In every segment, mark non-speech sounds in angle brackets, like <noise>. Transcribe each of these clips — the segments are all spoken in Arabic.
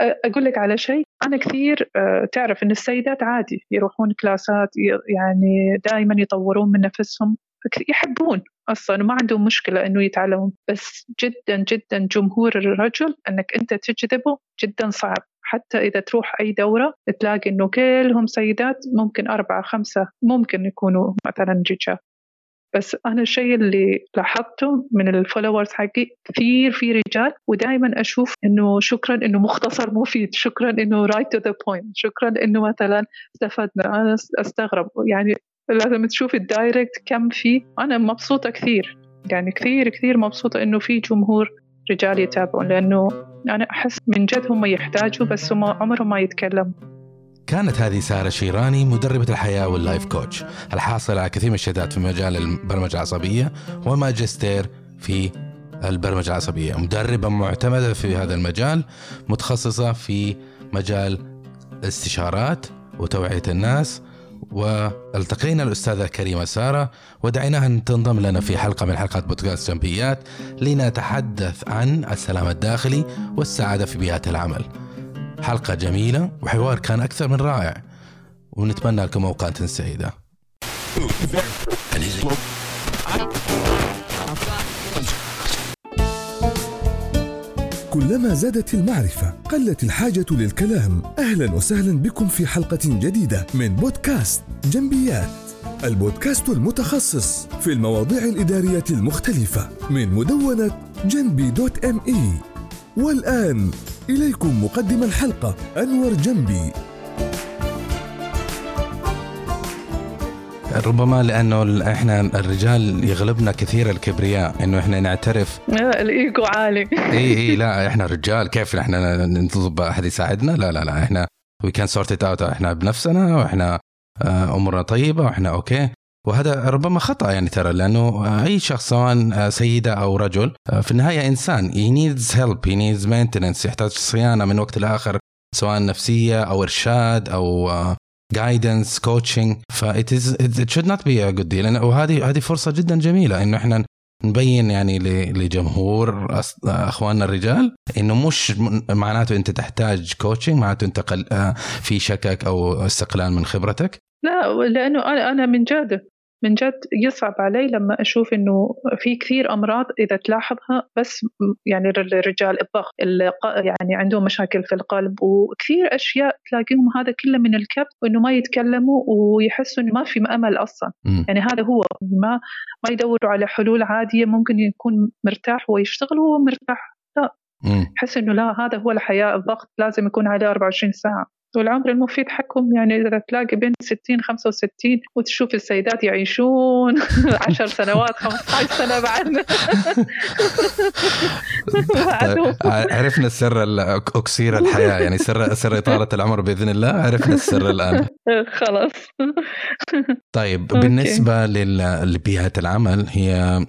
أقول لك على شيء. أنا كثير آه، تعرف إن السيدات عادي يروحون classes ات يعني دائما يطورون من نفسهم. يحبون أصلا وما عندهم مشكلة إنه يتعلمون. بس جدا جدا جمهور الرجل إنك أنت تجذبه جدا صعب. حتى إذا تروح أي دورة تلاقي إنه كلهم سيدات ممكن أربعة خمسة ممكن يكونوا مثلا رجال. بس أنا الشيء اللي لاحظته من ال followers حقي كثير في رجال ودائما أشوف إنه شكرا إنه مختصر مفيد شكرا إنه right to the point شكرا إنه مثلا استفدنا أنا أستغرب. يعني لازم تشوف ال direct كم فيه أنا مبسوطة كثير يعني كثير كثير مبسوطة إنه في جمهور رجال يتابعون لأنه أنا أحس من جد هم يحتاجوا بس هم عمرهم ما يتكلموا. كانت هذه سارة شيراني مدربة الحياة وال life coach. الحاصلة على كثير من الشهادات في مجال البرمجة العصبية وماجستير في البرمجة العصبية. مدربة معتمدة في هذا المجال متخصصة في مجال الاستشارات وتوعية الناس. والتقينا الأستاذة كريمة سارة ودعيناها أن تنضم لنا في حلقة من حلقات بودكاست جنبيات لنتحدث عن السلام الداخلي والسعادة في بيئة العمل. حلقة جميلة وحوار كان أكثر من رائع. ونتمنى لكم أوقات سعيدة. كلما زادت المعرفة قلت الحاجة للكلام. أهلا وسهلا بكم في حلقة جديدة من بودكاست جنبيات. البودكاست المتخصص في المواضيع الإدارية المختلفة من مدونة جنبي دوت ام اي والآن إليكم مقدم الحلقة أنور جنبي. ربما لأنه إحنا الرجال يغلبنا كثير الكبرياء إنه إحنا نعترف. الإيجو عالي. إي إي لا إحنا رجال. كيف إحنا نطلب أحد يساعدنا؟ لا لا لا إحنا we can sort out إحنا بنفسنا وإحنا آه، أمورنا طيبة وإحنا okay. وهذا ربما خطأ يعني ترى لأنه أي شخص سواء سيدة أو رجل في النهاية إنسان. He needs help he needs maintenance يحتاج صيانة من وقت لآخر سواء نفسية أو إرشاد أو guidance coaching فا it should not be a big deal وهذه هذه فرصة جدا جميلة إنه إحنا نبين يعني لجمهور أخواننا الرجال إنه مش معناته أنت تحتاج كوتشنج معناته أنت في شكك أو استقلال من خبرتك. لا لأنه أنا أنا من جد من جد يصعب علي لما أشوف إنه في كثير أمراض إذا تلاحظها بس يعني الرجال الضغط يعني عندهم مشاكل في القلب وكثير أشياء تلاقيهم هذا كله من الكبت وإنه ما يتكلموا ويحسوا إنه ما في امل أصلا. م. يعني هذا هو ما ما يدوروا على حلول عادية ممكن يكون مرتاح ويشتغل وهو مرتاح. لا. يحس إنه لا هذا هو الحياة الضغط لازم يكون عليه 24 ساعة. والعمر المفيد حقهم يعني إذا تلاقي بين 60 65 وتشوف السيدات يعيشون <laughs> 10 سنوات 15 سنة بعدنا <laughs> طيب عرفنا سر أكسير الحياة يعني سر سر إطالة العمر بإذن الله عرفنا السر الآن. <laughs> خلاص. طيب بالنسبة لبيئة العمل هي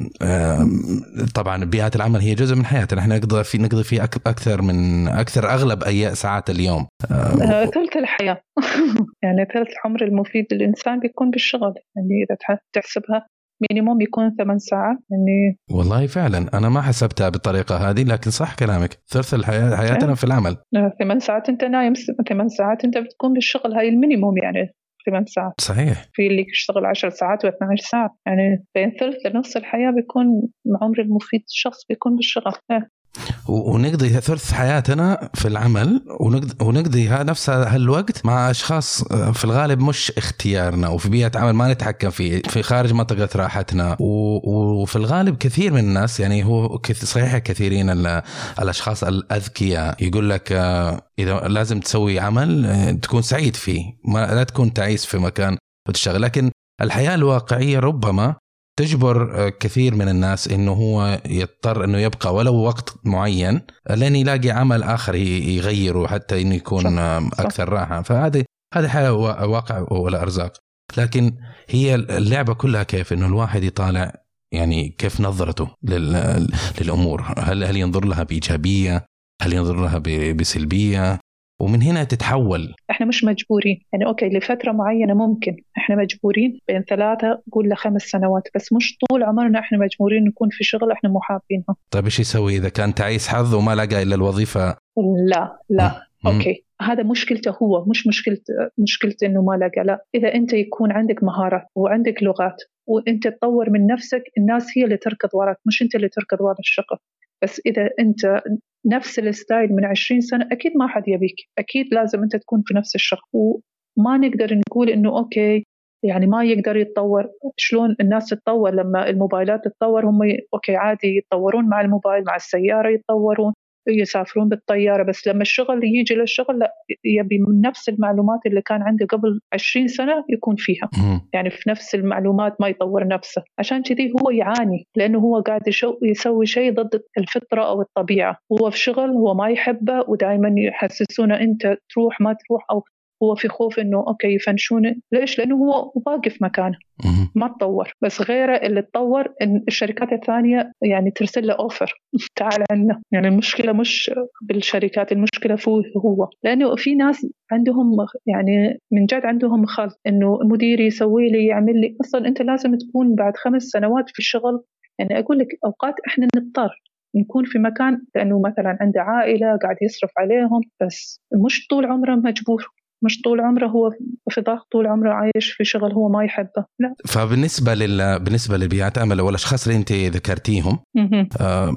طبعا بيئة العمل هي جزء من حياتنا. إحنا نقضي في نقضي فيه أكثر من أكثر أغلب أي ساعات اليوم. ثلث الحياة. <laughs> يعني ثلث العمر المفيد للإنسان بيكون بالشغل. يعني إذا تحسبها مينيموم يكون ثمان ساعات. يعني والله فعلا. أنا ما حسبتها بالطريقة هذه لكن صح كلامك. ثلث الحياة حياتنا في العمل. آه، ثمان ساعات أنت نايم ثمان ساعات أنت بتكون بالشغل. هاي المينيموم يعني ثمان ساعات. صحيح. في اللي يشتغل 10 ساعات و12 ساعة. يعني بين ثلث لنص الحياة بيكون عمر المفيد الشخص بيكون بالشغل. إيه. ونقضي ثلث حياتنا في العمل ونقضي نفس هالوقت مع أشخاص آه، في الغالب مش اختيارنا وفي بيئة عمل ما نتحكم فيه في خارج منطقة راحتنا. وفي الغالب كثير من الناس يعني هو صحيح كثيرين الأشخاص الأذكياء. يقول لك آه، إذا لازم تسوي عمل آه، تكون سعيد فيه. ما لا تكون تعيس في مكان وتشتغل. لكن الحياة الواقعية ربما تجبر آه، كثير من الناس إنه هو يضطر إنه يبقى ولو وقت معين لين يلاقي عمل آخر يغيره حتى إنه يكون صح. أكثر صح. راحة فهذه هذه حياة واقع ولا أرزاق لكن هي اللعبة كلها كيف إنه الواحد يطالع يعني كيف نظرته للأمور هل هل ينظر لها بإيجابية هل ينظر لها بسلبية ومن هنا تتحول. إحنا مش مجبورين. يعني okay لفترة معينة ممكن إحنا مجبورين بين ثلاثة قول لخمس سنوات بس مش طول عمرنا إحنا مجبورين نكون في شغل إحنا مو حابينها طيب إيش يسوي إذا كان تعيس حظ وما لقى إلا الوظيفة؟ لا لا. okay. هذا مشكلته هو مش مشكلة مشكلة إنه ما لقى. لا إذا أنت يكون عندك مهارات وعندك لغات وأنت تطور من نفسك الناس هي اللي تركض وراك مش أنت اللي تركض ورا الشغل. بس إذا أنت نفس ال style من 20 سنة أكيد ما حد يبيك. أكيد لازم أنت تكون في نفس الشغل. وما نقدر نقول إنه okay يعني ما يقدر يتطور. شلون الناس تتطور لما الموبايلات تتطور؟ هم okay عادي يتطورون مع الموبايل مع السيارة يتطورون. يسافرون بالطيارة بس لما الشغل يجي للشغل لا يبي من نفس المعلومات اللي كان عنده قبل 20 سنة يكون فيها. يعني في نفس المعلومات ما يطور نفسه. عشان كذي هو يعاني لأنه هو قاعد يسوي شيء ضد الفطرة أو الطبيعة. هو في شغل هو ما يحبه ودائما يحسسونه أنت تروح ما تروح أو هو في خوف إنه okay يفنشونه ليش؟ لأنه هو واقف مكانه. ما تطور. بس غيره اللي تطور إن الشركات الثانية يعني ترسل له offer <laughs> تعال عنا. يعني المشكلة مش بالشركات المشكلة فيه هو. لأنه في ناس عندهم يعني من جد عندهم خلط. إنه مديري يسوي لي يعمل لي. أصلا أنت لازم تكون بعد خمس سنوات في الشغل. يعني أقول لك أوقات إحنا نضطر نكون في مكان. لأنه مثلا عنده عائلة قاعد يصرف عليهم. بس مش طول عمره مجبور. مش طول عمره هو في ضغط طول عمره عايش في شغل هو ما يحبه. لا. فبالنسبة لل بالنسبة لبيئات عمل والاشخاص اللي أنت ذكرتيهم آه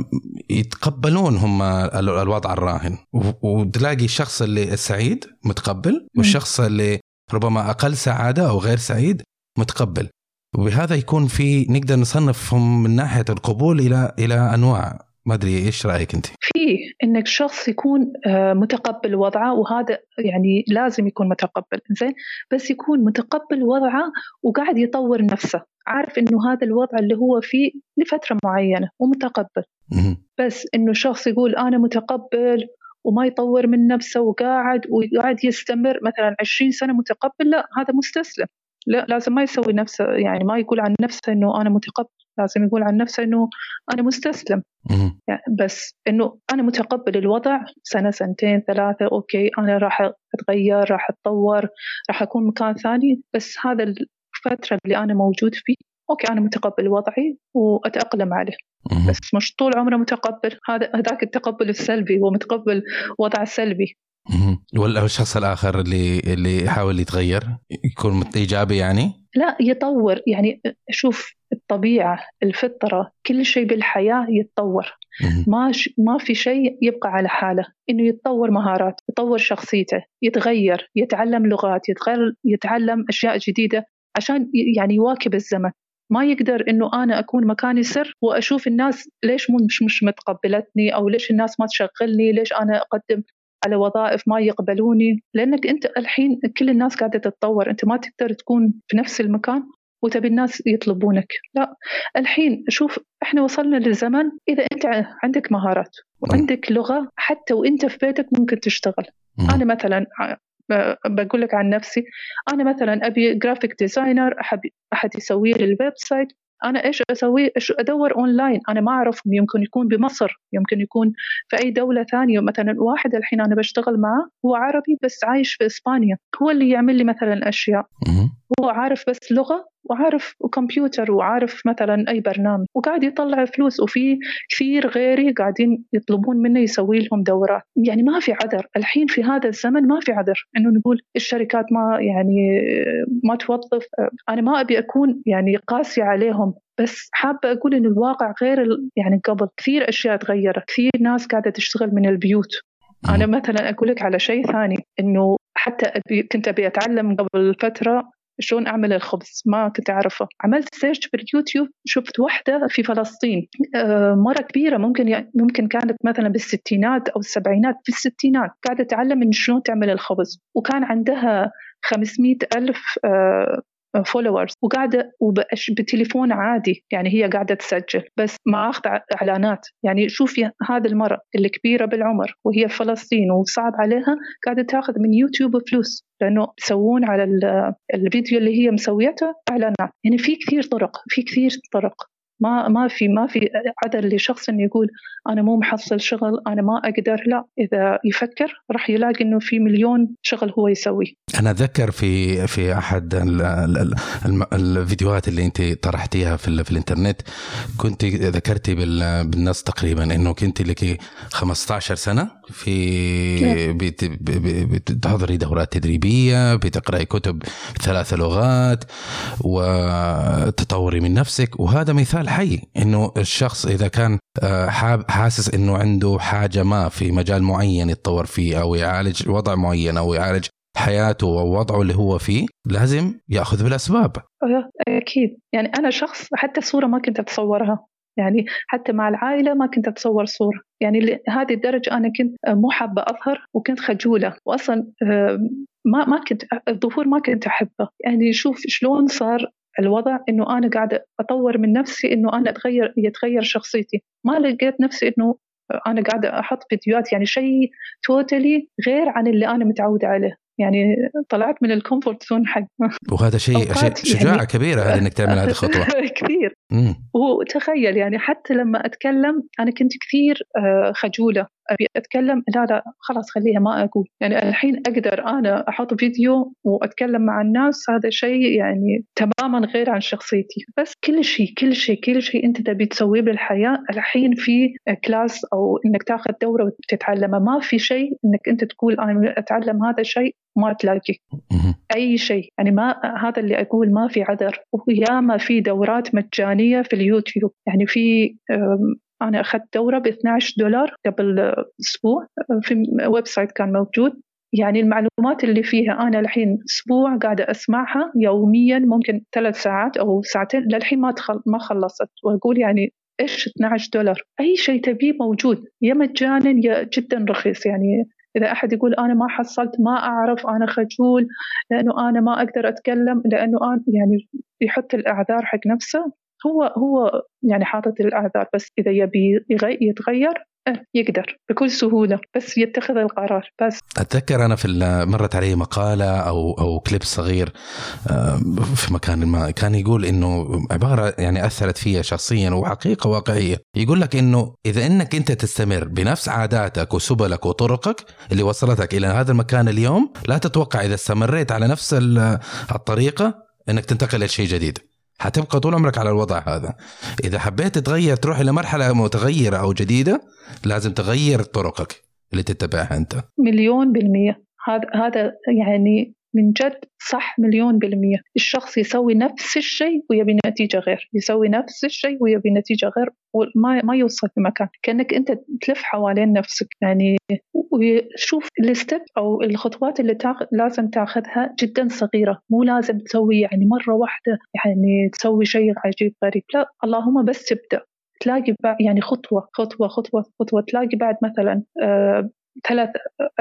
يتقبلون هم الوضع الراهن. وتلاقي الشخص اللي السعيد متقبل والشخص اللي ربما أقل سعادة أو غير سعيد متقبل. وبهذا يكون في نقدر نصنفهم من ناحية القبول إلى إلى أنواع ما أدري إيش رأيك أنت؟ في إنك شخص يكون آه، متقبل وضعه وهذا يعني لازم يكون متقبل زين؟ بس يكون متقبل وضعه وقاعد يطور نفسه عارف إنه هذا الوضع اللي هو فيه لفترة معينة ومتقبل. بس إنه شخص يقول أنا متقبل وما يطور من نفسه وقاعد وقاعد يستمر مثلا 20 سنة متقبل لا هذا مستسلم. لا لازم ما يسوي نفسه يعني ما يقول عن نفسه إنه أنا متقبل. لازم يقول عن نفسه إنه أنا مستسلم. يعني بس إنه أنا متقبل الوضع سنة سنتين ثلاثة أوكي أنا راح أتغير راح أتطور راح أكون مكان ثاني بس هذا الفترة اللي أنا موجود فيه أوكي أنا متقبل وضعي وأتأقلم عليه. بس مش طول عمره متقبل. هذا هذاك التقبل السلبي هو متقبل وضع سلبي. ولا الشخص الآخر اللي اللي يحاول يتغير؟ يكون إيجابي يعني؟ لا يطور. يعني شوف الطبيعة الفطرة كل شيء بالحياة يتطور. ما ش... ما في شيء يبقى على حاله. إنه يتطور مهارات يطور شخصيته يتغير يتعلم لغات يتغير يتعلم أشياء جديدة عشان يعني يواكب الزمن. ما يقدر إنه أنا أكون مكاني سر وأشوف الناس ليش مش مش متقبلتني أو ليش الناس ما تشغلني ليش أنا أقدم. على وظائف ما يقبلوني لأنك أنت الحين كل الناس قاعدة تتطور أنت ما تقدر تكون في نفس المكان وتبي الناس يطلبونك. لا الحين شوف إحنا وصلنا لزمن إذا أنت عندك مهارات وعندك لغة حتى وأنت في بيتك ممكن تشتغل. أنا مثلا بقول لك عن نفسي أنا مثلا أبي graphic designer احب أحد يسوي لي ال website أنا إيش أسوي؟ إيش أدور اونلاين أنا ما اعرفهم يمكن يكون بمصر يمكن يكون في أي دولة ثانية. مثلا واحد الحين أنا بشتغل معه هو عربي بس عايش في إسبانيا. هو اللي يعمل لي مثلا أشياء. هو عارف بس لغة وعارف كمبيوتر وعارف مثلا أي برنامج وقاعد يطلع فلوس وفي كثير غيري قاعدين يطلبون منه يسوي لهم دورات. يعني ما في عذر. الحين في هذا الزمن ما في عذر. إنه نقول الشركات ما يعني ما توظف. أنا ما أبي أكون يعني قاسي عليهم. بس حابة أقول إن الواقع غير يعني قبل. كثير أشياء تغيرت. كثير ناس قاعدة تشتغل من البيوت. أنا مثلا أقول لك على شيء ثاني. إنه حتى أبي كنت أبي أتعلم قبل فترة شلون أعمل الخبز؟ ما كنت أعرفه. عملت سيرش باليوتيوب شفت واحدة في فلسطين. آه، مرة كبيرة ممكن ممكن كانت مثلا بالستينات أو السبعينات. في الستينات قاعدة تتعلم من شلون تعمل الخبز. وكان عندها 500 ألف followers وقاعدة بتليفون عادي يعني هي قاعدة تسجل بس ما أخذ إعلانات. يعني شوفي هذه المرأة اللي كبيرة بالعمر وهي في فلسطين وصعب عليها قاعدة تأخذ من يوتيوب فلوس لأنه يسوون على الفيديو اللي هي مسويته إعلانات. يعني في كثير طرق في كثير طرق. ما ما في ما في عذر لشخص إنه يقول أنا مو محصل شغل أنا ما أقدر. لا إذا يفكر راح يلاقي إنه في مليون شغل هو يسويه أنا أتذكر في في أحد ال ال ال الفيديوهات اللي أنت طرحتيها في, في الإنترنت كنت ذكرتي بالنص تقريبا إنه كنت لك 15 سنة في بتحضري دورات تدريبية بتقرأي كتب ثلاث لغات وتطوري من نفسك. وهذا مثال حي إنه الشخص إذا كان آه، حاب حاسس إنه عنده حاجة ما في مجال معين يتطور فيه أو يعالج وضع معين أو يعالج حياته ووضعه اللي هو فيه لازم يأخذ بالأسباب. أه، أكيد. يعني أنا شخص حتى صورة ما كنت أتصورها. يعني حتى مع العائلة ما كنت أتصور صورة. يعني لهذه الدرجة أنا كنت مو حابة أظهر وكنت خجولة. وأصلا ما ما كنت الظهور ما كنت أحبه. يعني شوف شلون صار الوضع إنه أنا قاعدة أطور من نفسي إنه أنا أتغير يتغير شخصيتي. ما لقيت نفسي إنه أنا قاعدة أحط فيديوهات يعني شيء totally غير عن اللي أنا متعودة عليه. يعني طلعت من ال comfort zone حق <laughs> وهذا شيء شجاعه يعني كبيرة إنك تعمل هذه الخطوة. <laughs> كثير. وتخيل يعني حتى لما أتكلم أنا كنت كثير آه، خجولة. أبي أتكلم لا لا خلاص خليها ما أقول. يعني الحين أقدر أنا أحط فيديو وأتكلم مع الناس هذا شيء يعني تماما غير عن شخصيتي. بس كل شيء كل شيء كل شيء أنت تبي تسويه بالحياة الحين في class أو إنك تاخذ دورة وتتعلمه. ما في شيء إنك أنت تقول أنا أتعلم هذا الشيء ما تلاقي أي شيء. يعني ما هذا اللي أقول ما في عذر. وياما في دورات مجانية في اليوتيوب. يعني في أنا أخذت دورة ب 12 دولار قبل أسبوع في website كان موجود. يعني المعلومات اللي فيها أنا الحين أسبوع قاعدة أسمعها يوميا ممكن ثلاث ساعات أو ساعتين للحين ما ما خلصت. وأقول يعني إيش 12 دولار؟ أي شيء تبيه موجود. يا مجانا يا جدا رخيص. يعني إذا أحد يقول أنا ما حصلت ما أعرف أنا خجول لأنه أنا ما أقدر أتكلم لأنه أنا يعني يحط الأعذار حق نفسه. هو هو يعني حاطط الاعذار بس إذا يبي يتغير إيه، يقدر بكل سهولة بس يتخذ القرار بس. أتذكر أنا في مرت علي مقالة أو أو كليب صغير في مكان ما كان يقول إنه عبارة يعني أثرت فيها شخصيا وحقيقة واقعية. يقول لك إنه إذا إنك أنت تستمر بنفس عاداتك وسبلك وطرقك اللي وصلتك إلى هذا المكان اليوم لا تتوقع إذا استمريت على نفس الطريقة إنك تنتقل لشيء جديد. حتبقى طول عمرك على الوضع هذا. إذا حبيت تتغير تروح إلى مرحلة متغيرة أو جديدة لازم تغير طرقك اللي تتبعها أنت. مليون بالمية. هذا هذا يعني من جد صح مليون بالمية. الشخص يسوي نفس الشيء ويبي نتيجة غير يسوي نفس الشيء ويبي نتيجة غير وما ما يوصل في مكان. كأنك أنت تلف حوالين نفسك. يعني وشوف الستيب أو الخطوات اللي تاخ... لازم تاخذها جدا صغيرة. مو لازم تسوي يعني مرة واحدة يعني تسوي شيء عجيب غريب. لا اللهم بس تبدأ. تلاقي يعني خطوة خطوة خطوة خطوة. تلاقي بعد مثلا آه، ثلاث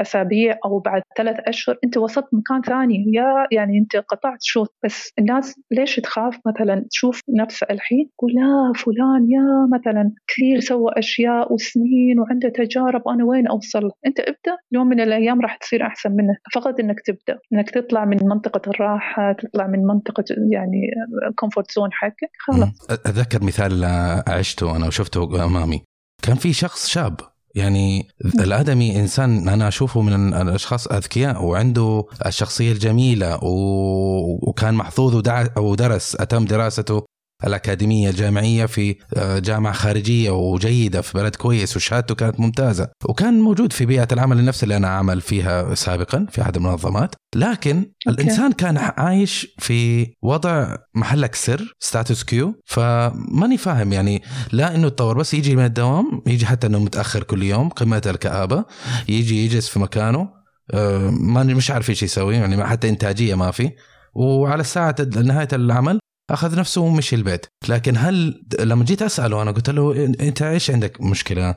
أسابيع أو بعد ثلاث أشهر أنت وصلت مكان ثاني. يا يعني أنت قطعت شوط. بس الناس ليش تخاف؟ مثلا تشوف نفسها الحين تقول لا فلان يا مثلا كثير سوى أشياء وسنين وعنده تجارب أنا وين أوصل؟ أنت ابدأ. يوم من الأيام راح تصير أحسن منه فقط إنك تبدأ. إنك تطلع من منطقة الراحة تطلع من منطقة يعني comfort zone حقك. خلاص. أتذكر مثال عشته أنا وشفته أمامي. كان في شخص شاب يعني الآدمي إنسان أنا أشوفه من الأشخاص أذكياء وعنده الشخصية الجميلة وكان محظوظ ودرس أتم دراسته. الأكاديمية الجامعية في آه، جامعة خارجية وجيدة في بلد كويس وشهادته كانت ممتازة. وكان موجود في بيئة العمل النفس اللي أنا عمل فيها سابقا في أحد المنظمات. لكن okay. الإنسان كان عايش في وضع محلك سر status quo فماني فاهم يعني لا إنه تطور بس يجي من الدوام يجي حتى إنه متأخر كل يوم قمة الكآبة يجي يجلس في مكانه آه، ما مش عارف إيش يسوي يعني حتى إنتاجية ما في. وعلى الساعة نهاية العمل أخذ نفسه ومشي البيت. لكن هل لما جيت أسأله أنا قلت له أنت إيش عندك مشكلة؟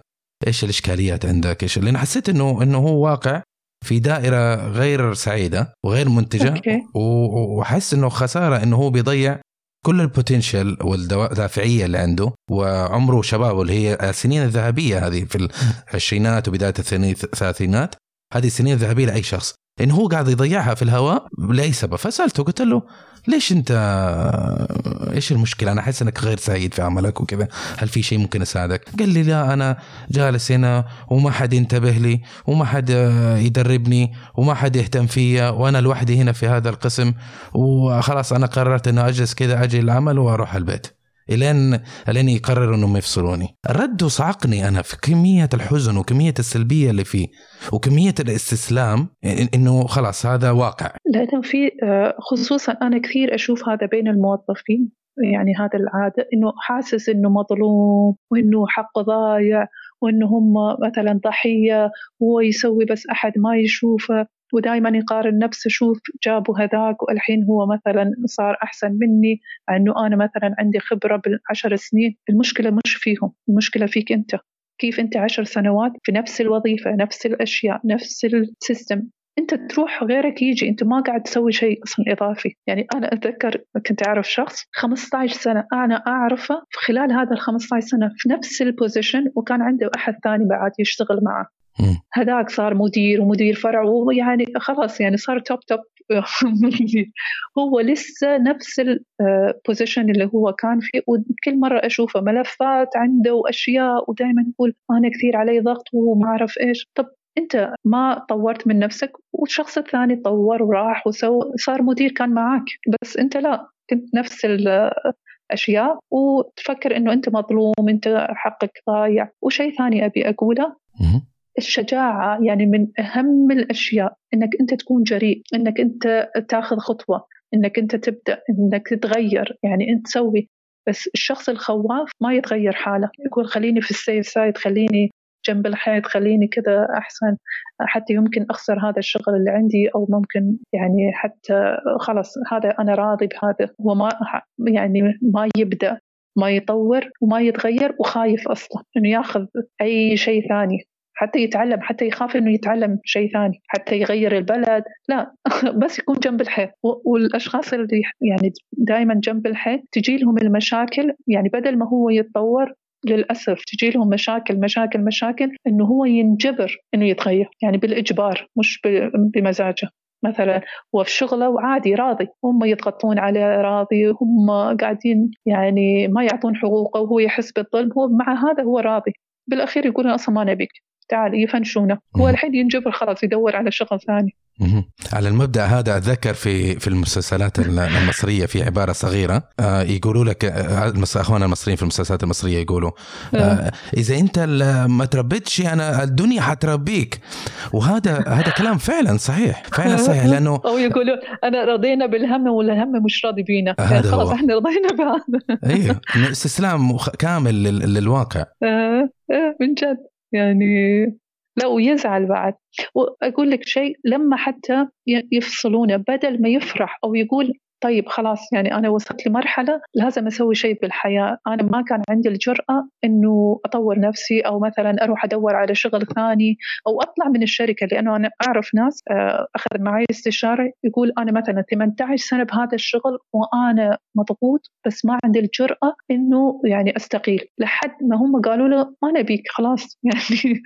إيش الإشكاليات عندك؟ إيش؟ لأن حسيت إنه إنه هو واقع في دائرة غير سعيدة وغير منتجة أوكي. وحس إنه خسارة إنه هو بيضيع كل البوتنشل والدافعيه اللي عنده وعمره شبابه اللي هي السنين الذهبية هذه في العشرينات وبداية الثلاثينات. هذه السنين الذهبية لأي شخص. انه هو قاعد يضيعها في الهواء لأي سبب. فسألته قلت له ليش أنت إيش المشكلة؟ أنا أحس إنك غير سعيد في عملك وكذا. هل في شيء ممكن أساعدك؟ قال لي لا أنا جالس هنا وما حد ينتبه لي وما حد يدربني وما حد يهتم فيا وأنا لوحدي هنا في هذا القسم وخلاص أنا قررت إنه أجلس كذا أجي العمل وأروح البيت. الين إلين يقرروا إنهم يفصلوني. الرد صعقني أنا في كمية الحزن وكمية السلبية اللي فيه وكمية الاستسلام إنه خلاص هذا واقع. لأنه في آه، خصوصا أنا كثير أشوف هذا بين الموظفين يعني هذا العادة إنه حاسس إنه مظلوم وإنه حقه ضايع وإنه هم مثلا ضحية وهو يسوي بس أحد ما يشوفه. ودائما يقارن نفسه شوف جابوا هذاك والحين هو مثلا صار أحسن مني إنه أنا مثلا عندي خبرة بالعشر سنين. المشكلة مش فيهم المشكلة فيك أنت. كيف أنت عشر سنوات في نفس الوظيفة نفس الأشياء نفس ال system. أنت تروح غيرك يجي أنت ما قاعد تسوي شيء أصلا إضافي. يعني أنا أتذكر كنت أعرف شخص 15 سنة أنا أعرفه في خلال هذا ال 15 سنة في نفس ال position وكان عنده أحد ثاني بعد يشتغل معه. هذاك صار مدير ومدير فرع ويعني خلاص يعني صار top top <laughs> هو لسه نفس ال position اللي هو كان فيه. وكل مرة أشوفه ملفات عنده وأشياء ودائما يقول أنا كثير علي ضغط وما أعرف إيش. طب أنت ما طورت من نفسك؟ والشخص الثاني طور وراح وسوى صار مدير كان معك بس أنت لا كنت نفس الأشياء وتفكر إنه أنت مظلوم أنت حقك ضايع. وشيء ثاني أبي أقوله. الشجاعة يعني من أهم الأشياء إنك أنت تكون جريء إنك أنت تاخذ خطوة إنك أنت تبدأ إنك تتغير يعني أنت تسوي. بس الشخص الخواف ما يتغير حاله. يقول خليني في السيف سايد خليني جنب الحيط خليني كذا أحسن. حتى يمكن أخسر هذا الشغل اللي عندي أو ممكن يعني حتى خلاص هذا أنا راضي بهذا. هو ما يعني ما يبدأ ما يطور وما يتغير وخايف أصلا إنه ياخذ أي شيء ثاني. حتى يتعلم حتى يخاف إنه يتعلم شيء ثاني حتى يغير البلد. لا <laughs> بس يكون جنب الحيط. والأشخاص اللي يعني دائما جنب الحيط تجي لهم المشاكل يعني بدل ما هو يتطور للأسف تجي لهم مشاكل مشاكل مشاكل إنه هو ينجبر إنه يتغير. يعني بالإجبار مش بمزاجه. مثلا هو في شغله وعادي راضي. هم يضغطون عليه راضي هم قاعدين يعني ما يعطون حقوقه وهو يحس بالظلم هو مع هذا هو راضي. بالأخير يقول أصلا ما نبيك. تعال يفنشونه. هو الحين ينجبر خلاص يدور على شغل ثاني. على المبدأ هذا أتذكر في في المسلسلات المصرية في عبارة صغيرة آه، يقولوا لك آه، اخواننا المصريين في المسلسلات المصرية يقولوا آه، إذا أنت ما تربيتش أنا الدنيا حتربيك. وهذا هذا كلام فعلا صحيح فعلا صحيح لأنه أو يقولوا أنا رضينا بالهم والهم مش راضي بينا. يعني خلاص إحنا رضينا بهذا. أيوه استسلام كامل للواقع. من جد. يعني لا ويزعل بعد. وأقول لك شيء لما حتى يفصلونه بدل ما يفرح أو يقول طيب خلاص يعني أنا وصلت لمرحلة لازم أسوي شيء بالحياة. أنا ما كان عندي الجرأة أنه أطور نفسي أو مثلا أروح أدور على شغل ثاني أو أطلع من الشركة لأنه أنا أعرف ناس آه، أخذ معي استشارة يقول أنا مثلا 18 سنة بهذا الشغل وأنا مضغوط بس ما عندي الجرأة أنه يعني أستقيل. لحد ما هم قالوا له ما نبيك خلاص. <laughs> يعني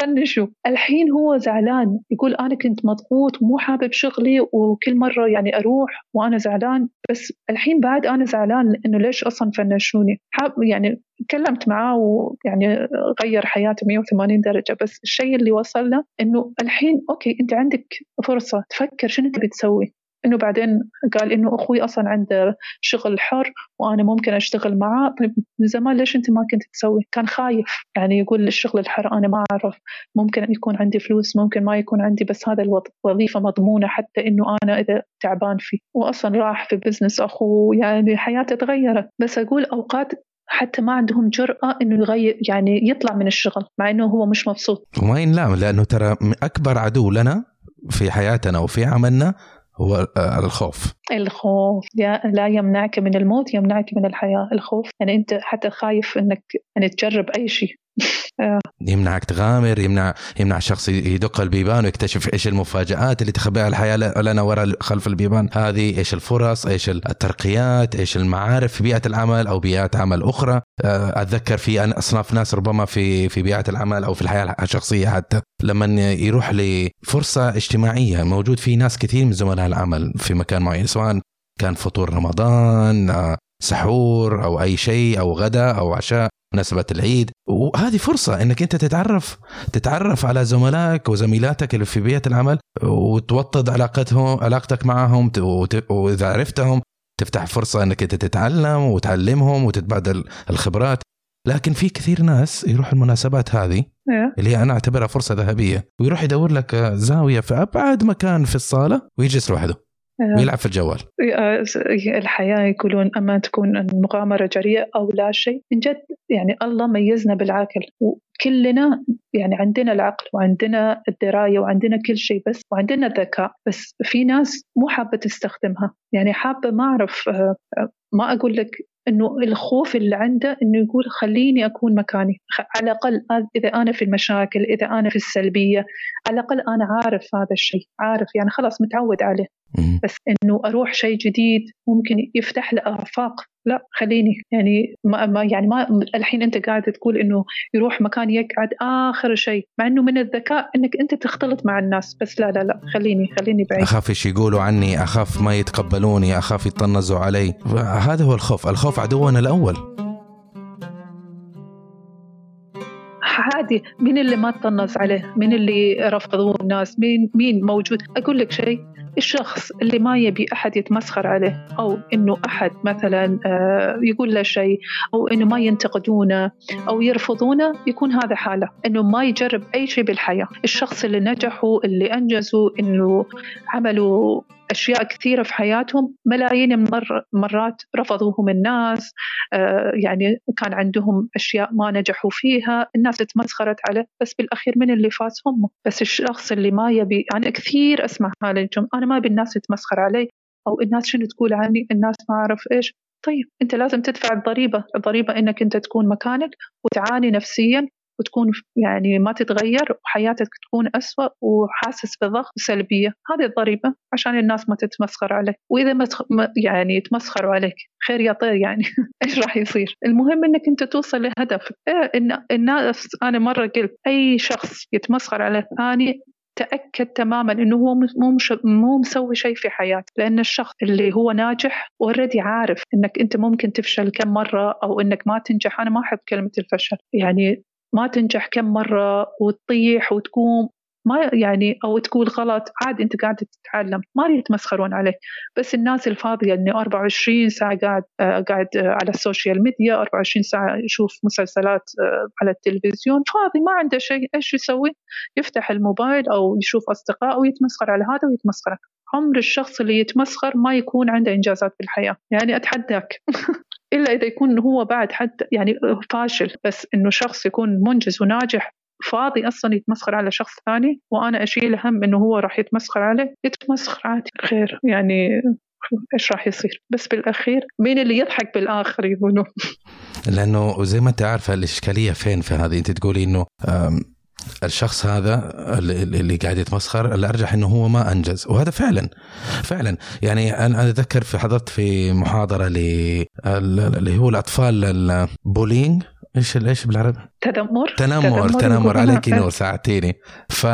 فنشوا الحين هو زعلان يقول أنا كنت مضغوط ومو حابب شغلي وكل مرة يعني أروح وأنا زعلان بس الحين بعد أنا زعلان إنه ليش أصلا فنشوني؟ يعني تكلمت معاه ويعني غير حياته 180 درجة بس الشيء اللي وصل له إنه الحين أوكي أنت عندك فرصة تفكر شنو تبي تسوي؟ إنه بعدين قال إنه أخوي أصلا عنده شغل حر وأنا ممكن أشتغل معاه طيب من زمان ليش أنت ما كنت تسوي؟ كان خايف. يعني يقول الشغل الحر أنا ما أعرف. ممكن يكون عندي فلوس ممكن ما يكون عندي بس هذا الوظيفه مضمونة حتى إنه أنا إذا تعبان فيه. واصلا راح في بزنس أخوه. يعني حياته تغيرت. بس أقول أوقات حتى ما عندهم جرأة إنه يغير يعني يطلع من الشغل مع إنه هو مش مبسوط. وما ينلام لأنه ترى أكبر عدو لنا في حياتنا وفي عملنا هو الخوف. الخوف. لا يمنعك من الموت يمنعك من الحياة. الخوف. يعني أنت حتى خايف أنك يعني تجرب أي شيء. <laughs> يمنعك تغامر يمنع يمنع الشخص يدق البيبان ويكتشف إيش المفاجآت اللي تخبئها الحياة لنا وراء خلف البيبان. هذه إيش الفرص إيش الترقيات إيش المعارف في بيئة العمل أو بيئات عمل أخرى. آه، أتذكر في أصناف ناس ربما في في بيئة العمل أو في الحياة الشخصية حتى لما يروح لفرصة اجتماعية موجود في ناس كثير من زملاء العمل في مكان معين سواء كان فطور رمضان آه، سحور أو أي شيء أو غدا أو عشاء مناسبة العيد. وهذه فرصة إنك أنت تتعرف تتعرف على زملائك وزميلاتك اللي في بيئة العمل وتوطد علاقتهم علاقتك معهم وإذا عرفتهم تفتح فرصة إنك أنت تتعلم وتعلمهم وتتبادل الخبرات. لكن في كثير ناس يروح المناسبات هذه إيه. اللي هي أنا أعتبرها فرصة ذهبية ويروح يدور لك زاوية في أبعد مكان في الصالة ويجلس لوحده. آه. ويلعب في الجوال. آه، الحياة يقولون أما تكون المغامرة جريئة أو لا شيء من جد يعني الله ميزنا بالعقل. وكلنا يعني عندنا العقل وعندنا الدراية وعندنا كل شيء بس وعندنا الذكاء. بس في ناس مو حابة تستخدمها. يعني حابة ما أعرف آه، ما أقول لك إنه الخوف اللي عنده إنه يقول خليني أكون مكاني. على الأقل إذا أنا في المشاكل إذا أنا في السلبية على الأقل أنا عارف هذا الشيء عارف يعني خلاص متعود عليه. بس إنه أروح شيء جديد ممكن يفتح لي آفاق. لا خليني. يعني ما, ما يعني ما الحين أنت قاعد تقول إنه يروح مكان يقعد آخر شيء مع إنه من الذكاء إنك أنت تختلط مع الناس. بس لا لا لا خليني خليني بعيد. أخاف إيش يقولوا عني أخاف ما يتقبلوني أخاف يطنزوا علي. هذا هو الخوف. الخوف عدونا الأول. عادي مين اللي ما تطنز عليه؟ مين اللي رفضوه الناس؟ مين مين موجود؟ أقول لك شيء الشخص اللي ما يبي أحد يتمسخر عليه أو إنه أحد مثلا آه، يقول له شيء أو إنه ما ينتقدونه أو يرفضونه يكون هذا حالة. إنه ما يجرب أي شيء بالحياة. الشخص اللي نجحوا اللي أنجزوا إنه عملوا أشياء كثيرة في حياتهم ملايين مر مرات رفضوهم الناس آه يعني كان عندهم أشياء ما نجحوا فيها الناس تمسخرت عليه بس بالأخير من اللي فاز هم. بس الشخص اللي ما يبي أنا كثير أسمع هذا الجمله أنا ما أبي الناس تتمسخر علي. أو الناس شنو تقول عني؟ الناس ما أعرف إيش. طيب أنت لازم تدفع الضريبة الضريبة إنك أنت تكون مكانك وتعاني نفسيا. وتكون يعني ما تتغير وحياتك تكون أسوأ وحاسس بضغط وسلبية هذه الضريبة عشان الناس ما تتمسخر عليك. وإذا ما يعني يتمسخروا عليك خير يا طير يعني. <laughs> إيش راح يصير؟ المهم إنك أنت توصل لهدف. إيه إن الناس أنا مرة قلت أي شخص يتمسخر على الثاني تأكد تماما إنه هو مو مش مو مسوي شيء في حياته. لأن الشخص اللي هو ناجح اوريدي عارف إنك أنت ممكن تفشل كم مرة أو إنك ما تنجح. أنا ما أحب كلمة الفشل. يعني ما تنجح كم مرة وتطيح وتقوم ما يعني أو تقول غلط عاد أنت قاعد تتعلم ما يتمسخرون عليك. بس الناس الفاضية انه 24 ساعة قاعد آه قاعد آه على ال social media 24 ساعة يشوف مسلسلات آه على التلفزيون فاضي ما عنده شيء إيش يسوي؟ يفتح الموبايل أو يشوف اصدقائه ويتمسخر على هذا ويتمسخر. عمر الشخص اللي يتمسخر ما يكون عنده إنجازات في الحياة. يعني أتحداك. <laughs> إلا إذا يكون هو بعد حتى يعني فاشل بس إنه شخص يكون منجز وناجح فاضي أصلا يتمسخر على شخص ثاني وأنا أشيل هم إنه هو راح يتمسخر عليه يتمسخر عادي خير يعني إيش راح يصير؟ بس بالأخير مين اللي يضحك بالآخر يقولوا لأنه زي ما أنت عارفة الإشكالية فين في هذه؟ أنت تقولي إنه الشخص هذا اللي قاعد يتمسخر الارجح إنه هو ما أنجز. وهذا فعلا فعلا. يعني أنا أتذكر في حضرت في محاضرة اللي هو الأطفال البولينج. إيش إيش بالعربي؟ تنمر. تنمر تنمر, عليك نور ساعدتيني. ف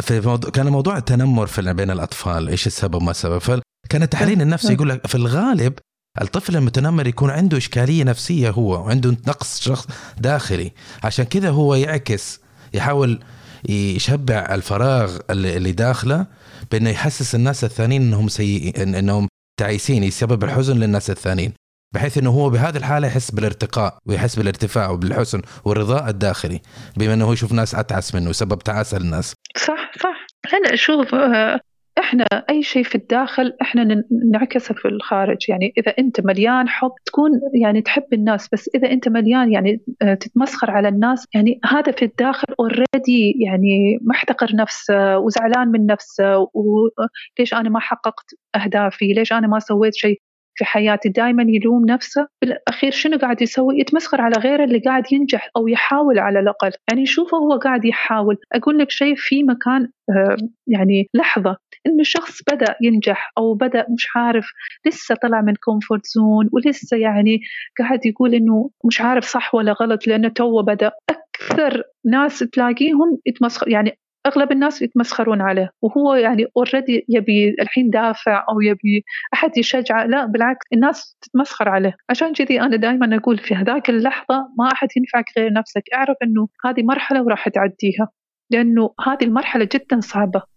في موضوع كان موضوع التنمر في بين الأطفال. إيش السبب ما السبب؟ فكان التحليل النفسي يقول لك في الغالب الطفل المتنمر يكون عنده إشكالية نفسية هو وعنده نقص شخص داخلي. عشان كذا هو يعكس يحاول يشبع الفراغ اللي داخله بأنه يحسس الناس الثانيين إنهم سيئين إنهم تعيسين يسبب الحزن للناس الثانيين بحيث إنه هو بهذه الحالة يحس بالارتقاء ويحس بالارتفاع وبالحسن والرضاء الداخلي بما إنه هو يشوف ناس أتعس منه وسبب تعاسة للناس. صح صح. هلا شوف آه، إحنا أي شيء في الداخل إحنا نعكسه في الخارج. يعني إذا أنت مليان حب تكون يعني تحب الناس بس إذا أنت مليان يعني آه، تتمسخر على الناس يعني هذا في الداخل already يعني محتقر نفسه وزعلان من نفسه وليش أنا ما حققت أهدافي؟ ليش أنا ما سويت شيء في حياتي؟ دائما يلوم نفسه. بالاخير شنو قاعد يسوي؟ يتمسخر على غيره اللي قاعد ينجح أو يحاول على الأقل. يعني شوفه هو قاعد يحاول. أقول لك شيء في مكان آه، يعني لحظة إنه شخص بدأ ينجح أو بدأ مش عارف لسه طلع من comfort zone ولسه يعني قاعد يقول إنه مش عارف صح ولا غلط لأنه تو بدأ. أكثر ناس تلاقيهم يتمسخر يعني أغلب الناس يتمسخرون عليه وهو يعني already يبي الحين دافع أو يبي أحد يشجعه لا بالعكس الناس تتمسخر عليه. عشان كذي أنا دائما أقول في هذاك اللحظة ما أحد ينفعك غير نفسك. اعرف إنه هذه مرحلة وراح تعديها لأنه هذه المرحلة جدا صعبة.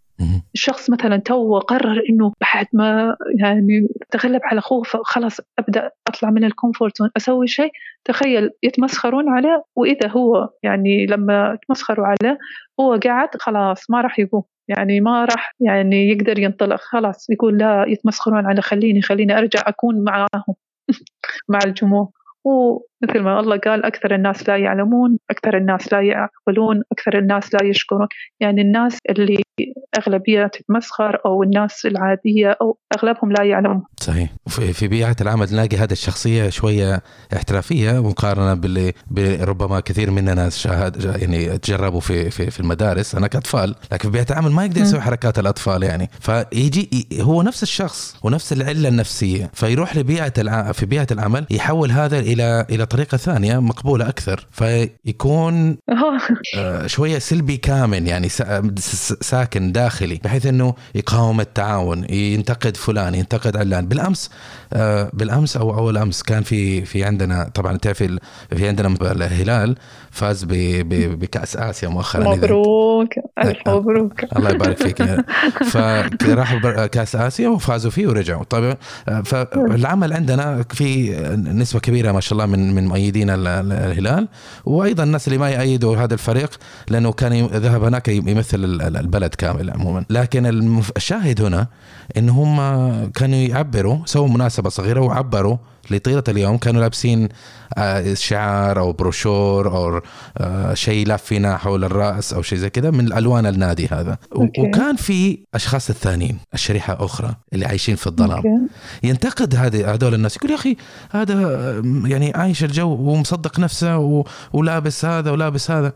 الشخص مثلا تو قرر إنه بعد ما يعني تغلب على خوفه خلاص أبدأ أطلع من ال comfort zone أسوي شيء. تخيل يتمسخرون عليه وإذا هو يعني لما يتمسخروا عليه هو قاعد خلاص ما راح يقوم. يعني ما راح يعني يقدر ينطلق. خلاص يقول لا يتمسخرون على خليني خليني أرجع أكون معاهم <laughs> مع الجمهور. ومثل ما الله قال أكثر الناس لا يعلمون أكثر الناس لا يعقلون أكثر الناس لا يشكرون. يعني الناس اللي أغلبية تتمسخر أو الناس العادية أو أغلبهم لا يعلمون. صحيح. في بيئة العمل نلاقي هذه الشخصية شوية احترافية مقارنة باللي ربما كثير مننا شاهد يعني تجربوا في في في المدارس. أنا كأطفال لكن في بيئة العمل ما يقدر يسوي حركات الأطفال يعني. فيجي هو نفس الشخص ونفس العلة النفسية. فيروح لبيئة الع... في بيئة العمل يحول هذا إلى إلى طريقة ثانية مقبولة أكثر. فيكون <laughs> آه، شوية سلبي كامن يعني ساكن داخلي بحيث أنه يقاوم التعاون ينتقد فلان ينتقد علان. بالأمس آه، بالأمس أو أول أمس كان في في عندنا طبعا تعرفي في عندنا الهلال فاز بكأس آسيا مؤخرا مبروك ألف آه، مبروك. <laughs> الله يبارك فيك. <laughs> فراحوا كأس آسيا وفازوا فيه ورجعوا. طيب فالعمل عندنا في نسبة كبيرة ما شاء الله من من مؤيدين الهلال وأيضا الناس اللي ما يأيدوا هذا الفريق لأنه كان ذهب هناك يمثل البلد كامل. عموما لكن الشاهد هنا إن هم كانوا يعبروا سووا مناسبة صغيرة وعبروا لطيلة اليوم كانوا لابسين آه، شعار أو بروشور أو آه، شيء لافينا حول الرأس أو شيء زي كذا من الوان النادي هذا. okay. وكان في أشخاص الثانيين الشريحة أخرى اللي عايشين في الظلام. okay. ينتقد هذه هذول الناس يقول يا أخي هذا يعني عايش الجو ومصدق نفسه ولابس هذا ولابس هذا.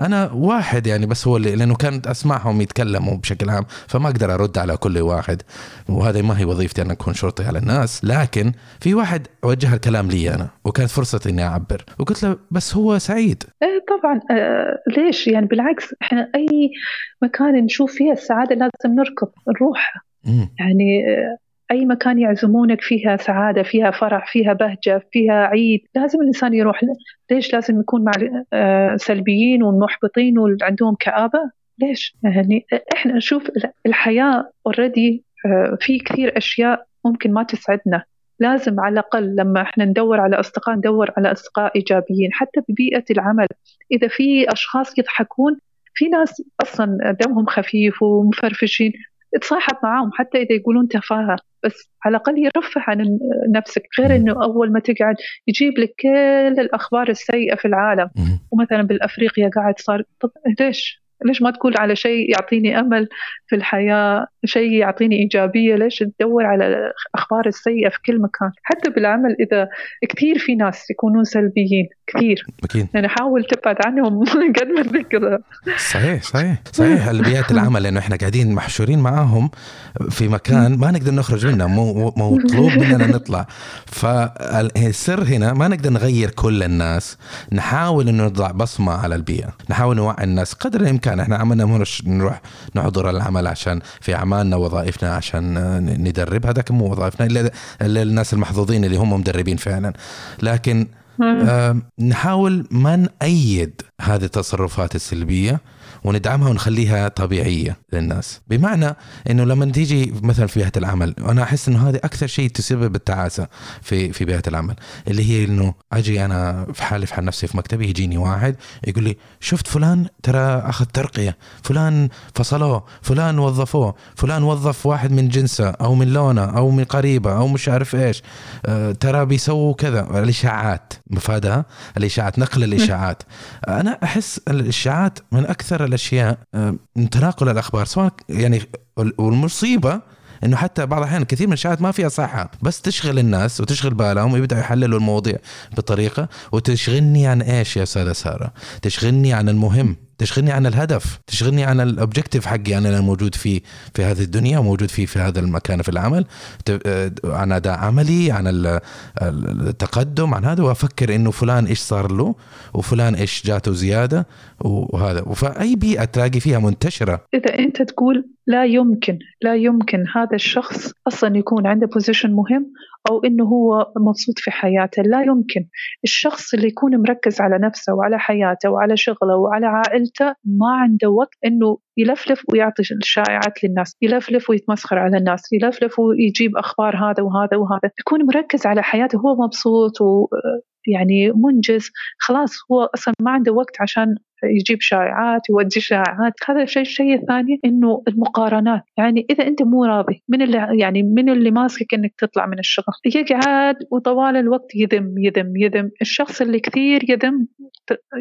أنا واحد يعني بس هو اللي لأنه كانت اسمعهم يتكلموا بشكل عام فما أقدر أرد على كل واحد. وهذا ما هي وظيفتي أن أكون شرطي على الناس. لكن في واحد وجه الكلام لي أنا وكانت فرصة إني أعبر. وقلت له بس هو سعيد. إيه طبعا. آه ليش؟ يعني بالعكس إحنا أي مكان نشوف فيها السعادة لازم نركض نروح. يعني آه أي مكان يعزمونك فيها سعادة فيها فرح فيها بهجة فيها عيد لازم الإنسان يروح. ليش لازم يكون مع آه سلبيين والمحبطين واللي عندهم كآبة؟ ليش؟ يعني إحنا نشوف الحياة اوريدي آه في كثير أشياء ممكن ما تسعدنا. لازم على الأقل لما إحنا ندور على أصدقاء ندور على أصدقاء إيجابيين حتى ببيئة العمل. إذا في أشخاص يضحكون في ناس أصلا دمهم خفيف ومفرفشين تصاحب معاهم حتى إذا يقولون تفاهة. بس على الأقل يرفه عن نفسك غير أنه أول ما تقعد يجيب لك كل الأخبار السيئة في العالم. ومثلا بالأفريقيا قاعد صار طب ليش؟ ليش ما تقول على شيء يعطيني أمل في الحياة شيء يعطيني إيجابية؟ ليش تدور على الاخبار السيئة في كل مكان؟ حتى بالعمل إذا كثير في ناس يكونون سلبيين. كثير. أكيد. يعني حاول تبعد عنهم <laughs> قد ما تقدر. صحيح صحيح صحيح. <laughs> البيئات العمل لأنه إحنا قاعدين محشورين معاهم في مكان ما نقدر نخرج منه مو مطلوب مننا نطلع. فالسر هنا ما نقدر نغير كل الناس نحاول إنه نضع بصمة على البيئة نحاول نوعي الناس قدر الإمكان. إحنا عملنا مش نروح نحضر العمل عشان في أعمالنا وظائفنا عشان ندرب. هذاك مو وظائفنا إلا الناس المحظوظين اللي هم مدربين فعلا. لكن نحاول ما نأيد هذه التصرفات السلبية وندعمها ونخليها طبيعية للناس. بمعنى إنه لما تيجي مثلا في بيئه العمل أنا أحس إنه هذه أكثر شيء تسبب التعاسة في في بيئه العمل اللي هي إنه أجي أنا في حالي في حال نفسي في مكتبي يجيني واحد يقول لي شفت فلان؟ ترى أخذ ترقية فلان فصلوه فلان وظفوه فلان وظف واحد من جنسه أو من لونه أو من قريبة أو مش عارف إيش أه ترى بيسووا كذا. الإشاعات مفادها؟ الإشاعات نقل الإشاعات. أنا أحس الإشاعات من أكثر الأشياء من تناقل الأخبار سواء يعني والمصيبة إنه حتى بعض الأحيان كثير من الاشاعات ما فيها صحة بس تشغل الناس وتشغل بالهم ويبداوا يحللوا المواضيع بطريقة وتشغلني عن إيش يا أستاذة سارة؟ تشغلني عن المهم. تشغلني عن الهدف تشغلني عن الاوبجيكتيف حقي. أنا موجود فيه في هذه الدنيا وموجود فيه في هذا المكان في العمل. آه، عن أداء عملي عن التقدم عن هذا وأفكر إنه فلان إيش صار له وفلان إيش جاته زيادة وهذا. فأي بيئة تلاقي فيها منتشرة. إذا أنت تقول لا يمكن لا يمكن هذا الشخص أصلا يكون عنده بوزيشن مهم أو إنه هو مبسوط في حياته. لا يمكن. الشخص اللي يكون مركز على نفسه وعلى حياته وعلى شغله وعلى عائلته ما عنده وقت إنه يلفلف ويعطي الشائعات للناس يلفلف ويتمسخر على الناس يلفلف ويجيب أخبار هذا وهذا وهذا. يكون مركز على حياته هو مبسوط و يعني منجز. خلاص هو أصلا ما عنده وقت عشان يجيب شائعات يودي شائعات. هذا الشيء الشيء الثاني إنه المقارنات. يعني إذا أنت مو راضي من اللي يعني من اللي ماسكك إنك تطلع من الشغل؟ يقعد وطوال الوقت يذم يذم يذم. الشخص اللي كثير يذم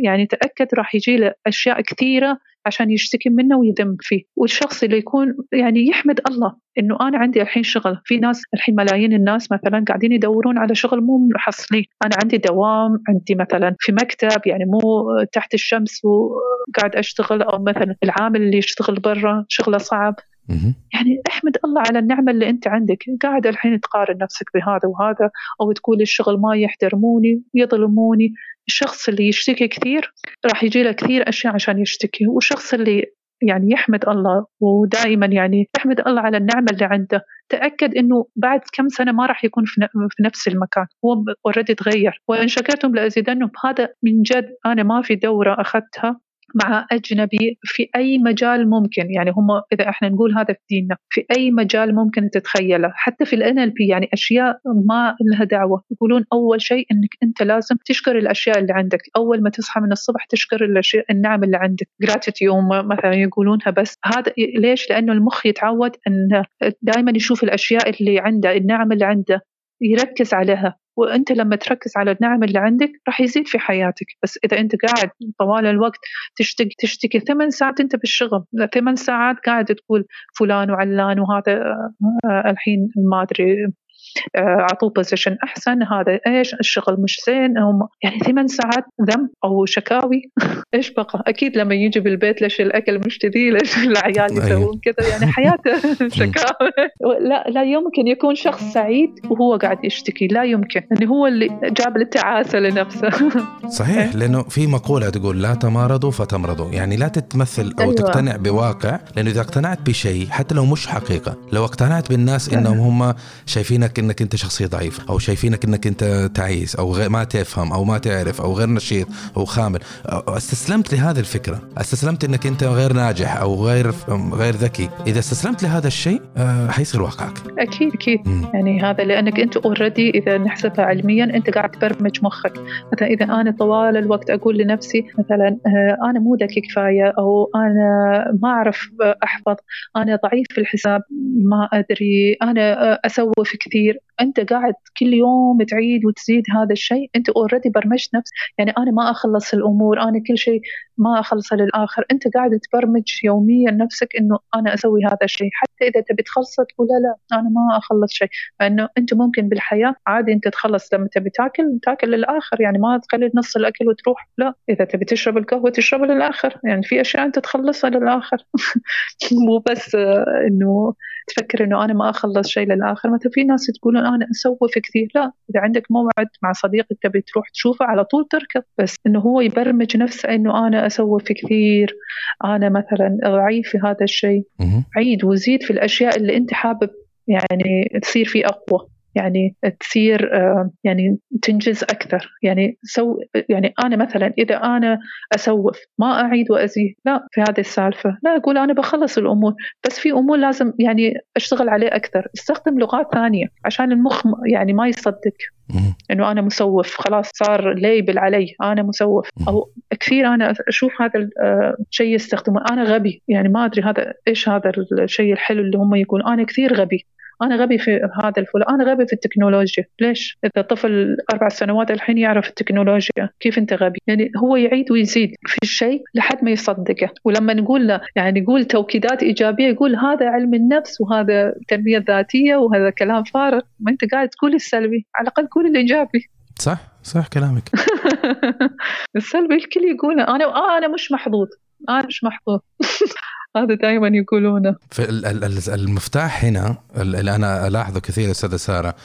يعني تأكد راح يجي له أشياء كثيرة عشان يشتكي منه ويذم فيه. والشخص اللي يكون يعني يحمد الله إنه أنا عندي الحين شغل. في ناس الحين ملايين الناس مثلا قاعدين يدورون على شغل مو محصلين. أنا عندي دوام عندي مثلا في مكتب يعني مو تحت الشمس وقاعد أشتغل أو مثلا العامل اللي يشتغل برا شغله صعب. يعني احمد الله على النعمة اللي أنت عندك. قاعد الحين تقارن نفسك بهذا وهذا أو تقول الشغل ما يحترموني يظلموني. الشخص اللي يشتكي كثير راح يجي له كثير أشياء عشان يشتكي. والشخص اللي يعني يحمد الله ودائما يعني يحمد الله على النعمة اللي عنده تأكد أنه بعد كم سنة ما راح يكون في نفس المكان. هو اوريدي تغير. وإن شكرتم لأزيدنكم هذا من جد أنا ما في دورة أخذتها. مع أجنبي في أي مجال ممكن. يعني هم إذا إحنا نقول هذا في ديننا في أي مجال ممكن تتخيله. حتى في الان ال بي يعني أشياء ما لها دعوة. يقولون أول شيء أنك أنت لازم تشكر الأشياء اللي عندك. أول ما تصحى من الصبح تشكر الأشياء النعم اللي عندك. جراتيتيوم مثلا يقولونها بس. هذا ليش؟ لأنه المخ يتعود أن دائما يشوف الأشياء اللي عنده النعم اللي عنده يركز عليها. وأنت لما تركز على النعم اللي عندك راح يزيد في حياتك. بس إذا أنت قاعد طوال الوقت تشتكي تشتكي ثمان ساعات أنت بالشغل. ثمان ساعات قاعد تقول فلان وعلان وهذا آه، الحين ما أدري اعطوه بوزيشن أحسن. هذا إيش؟ الشغل مش زين. هم يعني ثمان ساعات ذم أو شكاوي. <laughs> إيش بقى؟ أكيد لما يجي بالبيت ليش الأكل مش كذي؟ ليش العيال أيوه. يسوون كذا؟ يعني حياته <laughs> شكاوي. لا لا يمكن يكون شخص سعيد وهو قاعد يشتكي. لا يمكن. انه هو اللي جاب التعاسة لنفسه. <laughs> صحيح لأنه في مقولة تقول لا تمارضوا فتمرضوا. يعني لا تتمثل أو أيوة. تقتنع بواقع لأنه إذا اقتنعت بشيء حتى لو مش حقيقة لو اقتنعت بالناس إنهم هم شايفينك إنك أنت شخصية ضعيفه أو شايفينك إنك أنت تعيس أو ما تفهم أو ما تعرف أو غير نشيط أو خامل. استسلمت لهذه الفكرة؟ استسلمت إنك أنت غير ناجح أو غير غير ذكي؟ إذا استسلمت لهذا الشيء حيصير واقعك. أكيد أكيد. م. يعني هذا لأنك أنت اوريدي إذا نحسبها علميا أنت قاعد تبرمج مخك. مثلا إذا أنا طوال الوقت أقول لنفسي مثلا أنا مو ذكي كفاية أو أنا ما أعرف أحفظ أنا ضعيف في الحساب ما أدري أنا اسوف كثير. كثير. أنت قاعد كل يوم تعيد وتزيد هذا الشيء. أنت اوريدي برمجت نفس يعني أنا ما أخلص الأمور أنا كل شيء ما أخلصه للآخر. أنت قاعد تبرمج يوميا نفسك إنه أنا أسوي هذا الشيء. حتى إذا تبي تخلص تقول لا لا أنا ما أخلص شيء. لأنه أنت ممكن بالحياة عادي أنت تخلص لما تبي تاكل تاكل للآخر. يعني ما تخلي نص الأكل وتروح. لا إذا تبي تشرب القهوة تشربها للآخر. يعني في أشياء أنت تخلصها للآخر. <laughs> مو بس إنه تفكر إنه أنا ما أخلص شيء للآخر؟ مثلا في ناس تقولون أنا اسوف كثير. لا إذا عندك موعد مع صديقك تبي تروح تشوفه على طول تركض بس إنه هو يبرمج نفسه إنه أنا اسوف كثير أنا مثلا ضعيف في هذا الشيء. عيد وزيد في الأشياء اللي أنت حابب يعني تصير فيه أقوى. يعني تصير آه، يعني تنجز أكثر. يعني سو يعني أنا مثلا إذا أنا أسوف ما أعيد وأزيد لا في هذه السالفة. لا أقول أنا بخلص الأمور بس في أمور لازم يعني أشتغل عليه أكثر. استخدم لغات ثانية عشان المخ يعني ما يصدق. إنه أنا مسوف خلاص صار label علي أنا مسوف. أو كثير أنا أشوف هذا الشيء يستخدمه. أنا غبي. يعني ما أدري هذا إيش هذا الشيء الحلو اللي هم يقولون. أنا كثير غبي. أنا غبي في هذا الفلان أنا غبي في التكنولوجيا. ليش؟ إذا طفل أربع سنوات الحين يعرف التكنولوجيا كيف أنت غبي؟ يعني هو يعيد ويزيد في الشيء لحد ما يصدقه. ولما نقول له يعني نقول توكيدات إيجابية يقول هذا علم النفس وهذا التنميه الذاتيه وهذا كلام فارغ. ما أنت قاعد تقول السلبي على الأقل قول الإيجابي. صح؟ صح كلامك. <laughs> السلبي الكل يقول أنا آه أنا مش محظوظ. أنا مش محظوظ. <laughs> هذا دائما يقولونه. المفتاح هنا اللي أنا ألاحظه كثير أستاذة سارة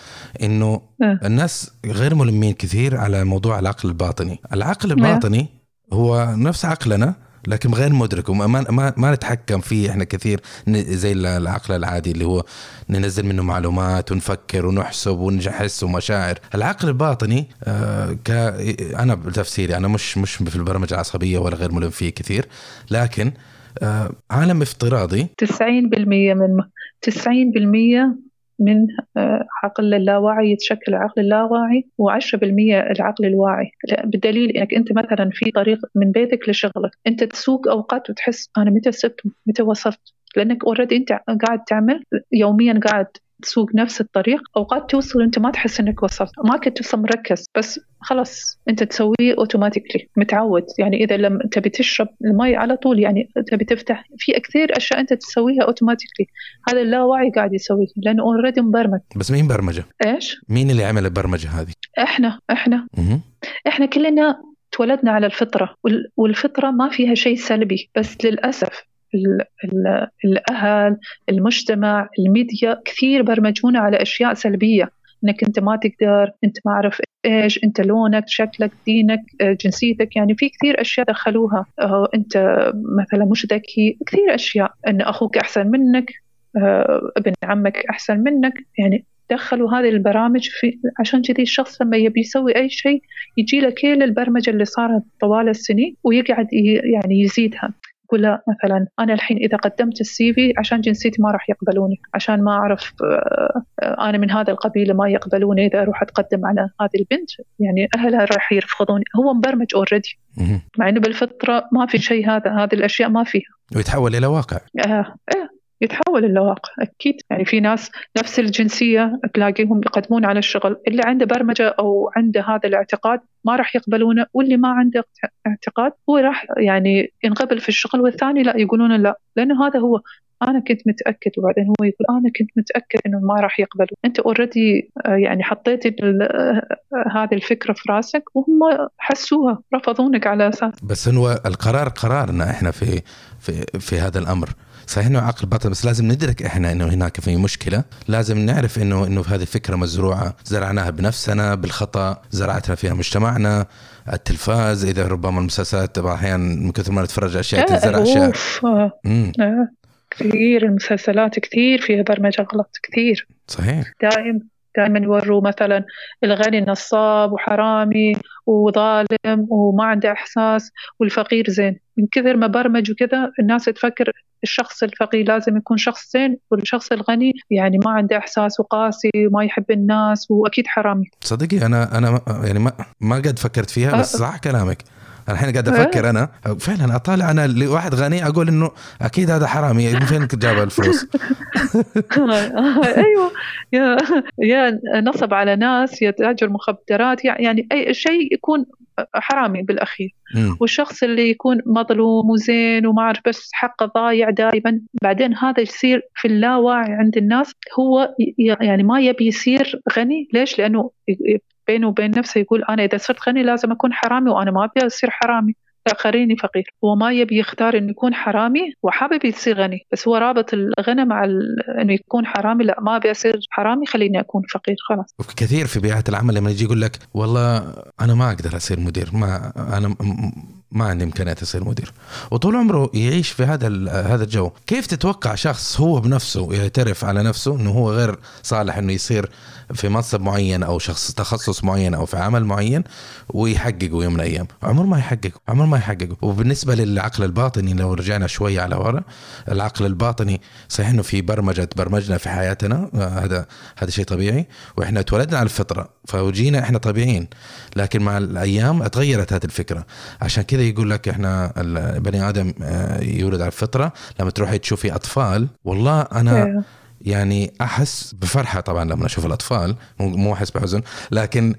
إنه أه. الناس غير ملمين كثير على موضوع العقل الباطني. العقل الباطني هو نفس عقلنا لكن غير مدرك وما ما, ما نتحكم فيه إحنا كثير زي العقل العادي اللي هو ننزل منه معلومات ونفكر ونحسب ونحس ومشاعر. العقل الباطني آه ك أنا بتفسيري أنا مش مش في البرمجة العصبية ولا غير ملم فيه كثير لكن آه عالم افتراضي. 90% من 90% من آه، عقل اللاواعي يتشكل العقل اللاواعي و10% العقل الواعي. بالدليل إنك أنت مثلا في طريق من بيتك لشغلك أنت تسوق أوقات وتحس أنا متى سبت؟ متى وصلت؟ لأنك already أنت قاعد تعمل يوميا قاعد تسوق نفس الطريق أوقات توصل وأنت ما تحس إنك وصلت ما كنت تصل مركز بس خلاص أنت تسويه automatically متعود يعني إذا لم تبي تشرب المي على طول يعني تبي تفتح في كثير أشياء أنت تسويها automatically هذا اللاوعي قاعد يسويه لأنه already مبرمج بس مين برمجة؟ إيش؟ مين اللي عمل البرمجة هذه؟ إحنا إحنا م- إحنا كلنا تولدنا على الفطرة والفطرة ما فيها شيء سلبي بس للأسف الأهل المجتمع الميديا كثير برمجونا على أشياء سلبية. إنك أنت ما تقدر أنت ما اعرف إيش أنت لونك شكلك دينك آه، جنسيتك. يعني في كثير أشياء دخلوها. آه، أنت مثلا مش ذكي. كثير أشياء. إن أخوك أحسن منك آه، ابن عمك أحسن منك. يعني دخلوا هذه البرامج في عشان كذي الشخص لما يبي يسوي أي شيء يجي له كل البرمجة اللي صارت طوال السنين ويقعد يعني يزيدها. يقول لا مثلا أنا الحين إذا قدمت ال CV عشان جنسيتي ما راح يقبلوني عشان ما أعرف آه، أنا من هذا القبيله ما يقبلوني إذا أروح أتقدم على هذه البنت. يعني أهلها راح يرفضوني. هو مبرمج already مع إنه بالفطرة ما في شيء هذا هذه الأشياء ما فيها. ويتحول إلى واقع. آه. آه. يتحول الواقع أكيد. يعني في ناس نفس الجنسية تلاقيهم يقدمون على الشغل. اللي عنده برمجة أو عنده هذا الاعتقاد ما راح يقبلونه واللي ما عنده اعتقاد هو راح يعني ينقبل في الشغل والثاني لا يقولون لا. لأنه هذا هو أنا كنت متأكد وبعدين هو يقول أنا كنت متأكد إنه ما راح يقبلوا أنت اوريدي آه، يعني حطيتي آه، هذه الفكرة في راسك وهم حسوها رفضونك على أساس. بس هو القرار قرارنا إحنا في في في هذا الأمر. صحيح إنه عقل باطل بس لازم ندرك إحنا إنه هناك في مشكلة. لازم نعرف إنه إنه هذه الفكرة مزروعة زرعناها بنفسنا بالخطأ زرعتها فيها مجتمعنا التلفاز إذا ربما المسلسلات أحيانا من كثر ما نتفرج أشياء تنزرع أشياء كثير المسلسلات كثير فيها برمجة غلط كثير. صحيح. دائم دائما يوروا مثلا الغني نصاب وحرامي وظالم وما عنده إحساس والفقير زين. من كثر ما برمج وكذا الناس تفكر الشخص الفقير لازم يكون شخص زين والشخص الغني يعني ما عنده إحساس وقاسي وما يحب الناس وأكيد حرامي. صدقي أنا أنا يعني ما ما قد فكرت فيها بس صح كلامك. الحين قاعد أفكر أنا. فعلا أطالع أنا لواحد غني أقول إنه أكيد هذا حرامي من فين جاب الفلوس؟ <laughs> أيوه. يا يا نصب على ناس يا تأجر مخدرات يعني أي شيء يكون حرامي بالأخير. والشخص اللي يكون مظلوم وزين وما أعرف بس حقه ضايع دائما. بعدين هذا يصير في اللاواعي عند الناس. هو يعني ما يبي يصير غني. ليش؟ لأنه بينه وبين نفسه يقول أنا إذا صرت غني لازم أكون حرامي وأنا ما أبي أصير حرامي. لا خليني فقير. هو ما يبي يختار إنه يكون حرامي وحابب يصير غني. بس هو رابط الغنى مع إنه يكون حرامي. لا ما أبي أصير حرامي خليني أكون فقير. خلاص. كثير في بيئات العمل لما يجي يقول لك والله أنا ما أقدر أصير مدير. ما أنا ما عندي إمكانيات أصير مدير. وطول عمره يعيش في هذا هذا الجو. كيف تتوقع شخص هو بنفسه يعترف على نفسه إنه هو غير صالح إنه يصير في منصب معين أو شخص تخصص معين أو في عمل معين ويحققه يوم من الأيام. عمر ما يحققه عمر ما يحققه وبالنسبة للعقل الباطني لو رجعنا شوية على ورا العقل الباطني صحيح إنه في برمجة برمجنا في حياتنا هذا هذا شيء طبيعي. وإحنا تولدنا على الفطرة فوجينا إحنا طبيعيين. لكن مع الأيام تغيرت هذه الفكرة. عشان كذا يقول لك إحنا البني آدم آه، يولد على الفطرة. لما تروحي تشوفي أطفال والله أنا يعني أحس بفرحة طبعا لما أشوف الأطفال. مو أحس بحزن لكن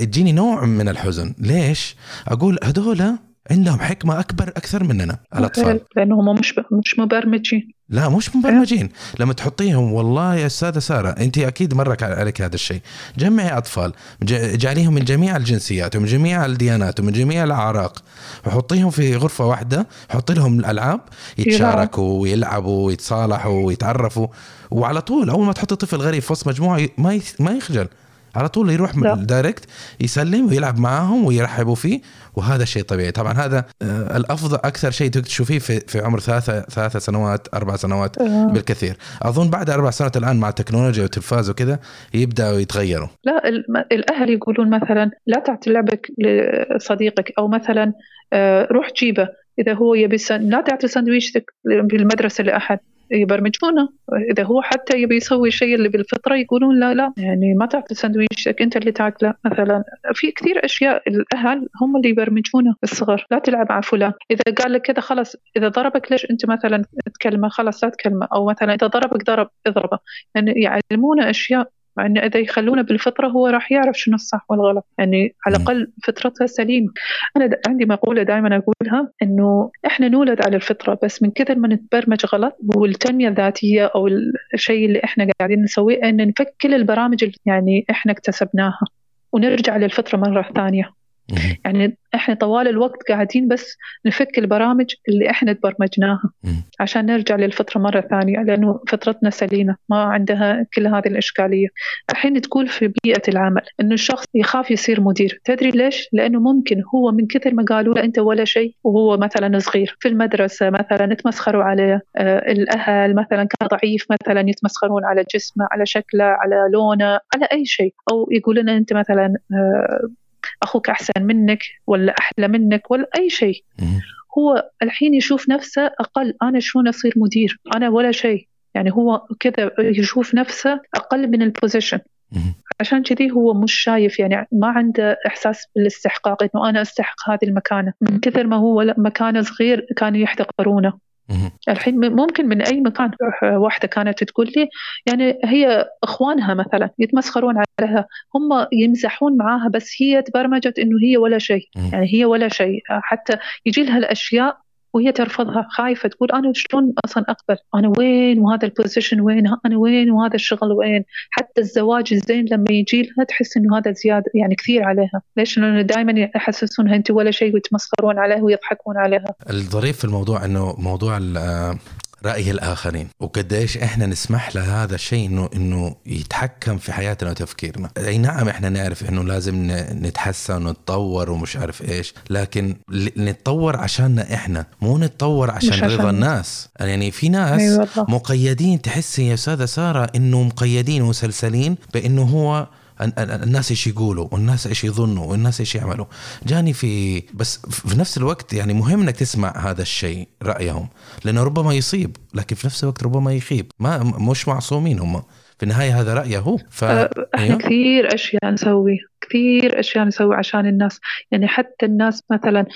يجيني نوع من الحزن. ليش؟ أقول هذول عندهم حكمة اكبر أكثر مننا الأطفال. لانهم مش مش مبرمجين. لا مش مبرمجين. لما تحطيهم والله يا أستاذة سارة أنت أكيد مرك عليك هذا الشيء جمعي أطفال جعليهم من جميع الجنسيات ومن جميع الديانات ومن جميع الأعراق. وحطيهم في غرفة واحدة حطي لهم الألعاب يتشاركوا ويلعبوا ويتصالحوا ويتعرفوا. وعلى طول أول ما تحطي طفل غريب في وسط مجموعة ما ما يخجل. على طول يروح لا. دايركت يسلم ويلعب معاهم ويرحبوا فيه وهذا شيء طبيعي. طبعا هذا آه، الأفضل أكثر شيء تشوفيه في في عمر ثلاثة ثلاثة سنوات أربع سنوات أه. بالكثير. أظن بعد أربع سنوات الآن مع التكنولوجيا والتلفاز وكذا يبدأوا يتغيروا. لا الأهل يقولون مثلا لا تعطي لعبك لصديقك أو مثلا آه، روح جيبه. إذا هو يبي لا تعطي سندويشتك بالمدرسة لأحد. يبرمجونه. إذا هو حتى يبي يسوي الشيء اللي بالفطرة يقولون لا لا. يعني ما تاكل سندويشك أنت اللي تاكله مثلا في كثير أشياء الأهل هم اللي يبرمجونه الصغر. لا تلعب مع فلان. إذا قال لك كذا خلاص إذا ضربك ليش أنت مثلا تكلمه؟ خلاص لا تكلمه. أو مثلا إذا ضربك ضرب اضربه. يعني يعلمونه أشياء انه إذا يخلونه بالفطرة هو راح يعرف شنو الصح والغلط. يعني على الأقل فطرتها سليمة. أنا عندي مقولة دائما أقولها إنه إحنا نولد على الفطرة بس من كثر ما نتبرمج غلط والتنمية الذاتية أو الشيء اللي إحنا قاعدين نسويه إن نفك كل البرامج اللي يعني إحنا اكتسبناها. ونرجع للفطرة مرة ثانية. يعني إحنا طوال الوقت قاعدين بس نفك البرامج اللي إحنا تبرمجناها عشان نرجع للفطره مرة ثانية لأنه فطرتنا سليمة ما عندها كل هذه الإشكالية. الحين تقول في بيئة العمل إنه الشخص يخاف يصير مدير. تدري ليش؟ لأنه ممكن هو من كثر ما قالوا له أنت ولا شيء وهو مثلا صغير. في المدرسة مثلا يتمسخروا عليه آه الأهل مثلا كان ضعيف مثلا يتمسخرون على جسمه على شكله على لونه على أي شيء. أو يقولون أنت مثلا آه أخوك أحسن منك ولا أحلى منك ولا أي شيء. هو الحين يشوف نفسه أقل. أنا شلون أصير مدير؟ أنا ولا شيء. يعني هو كذا يشوف نفسه أقل من البوزيشن عشان كذي هو مش شايف يعني ما عنده إحساس بالاستحقاق إنه أنا أستحق هذه المكانة. من كثر ما هو مكانة صغير كانوا يحتقرونه. الحين ممكن من أي مكان واحدة كانت تقول لي يعني هي إخوانها مثلا يتمسخرون عليها هم يمزحون معاها بس هي تبرمجت إنه هي ولا شيء. يعني هي ولا شيء. حتى يجي لها الأشياء وهي ترفضها خايفة تقول أنا شلون أصلا أقبل؟ أنا وين؟ وهذا البوزيشن وين؟ أنا وين؟ وهذا الشغل وين؟ حتى الزواج الزين لما يجي لها تحس إنه هذا زيادة يعني كثير عليها. ليش؟ لأنه دائما يحسسونها انت ولا شيء ويتمسخرون عليها ويضحكون عليها. الظريف في الموضوع إنه موضوع رأي الآخرين. وقديش إحنا نسمح لهذا الشيء انه إنه يتحكم في حياتنا وتفكيرنا. أي نعم إحنا نعرف إنه لازم نتحسن ونتطور ومش عارف إيش لكن نتطور عشاننا إحنا مو نتطور عشان رضا الناس. يعني في ناس أيوة مقيدين تحسي يا أستاذة سارة إنه مقيدين ومسلسلين بإنه هو الناس إيش يقولوا والناس إيش يظنوا والناس إيش يعملوا. جاني في بس في نفس الوقت يعني مهم إنك تسمع هذا الشيء رأيهم. لأنه ربما يصيب لكن في نفس الوقت ربما يخيب. ما مش معصومين هم. في النهاية هذا رأيه هو. ف... أه، إحنا أيوه؟ كثير أشياء نسوي كثير أشياء نسوي عشان الناس. يعني حتى الناس مثلا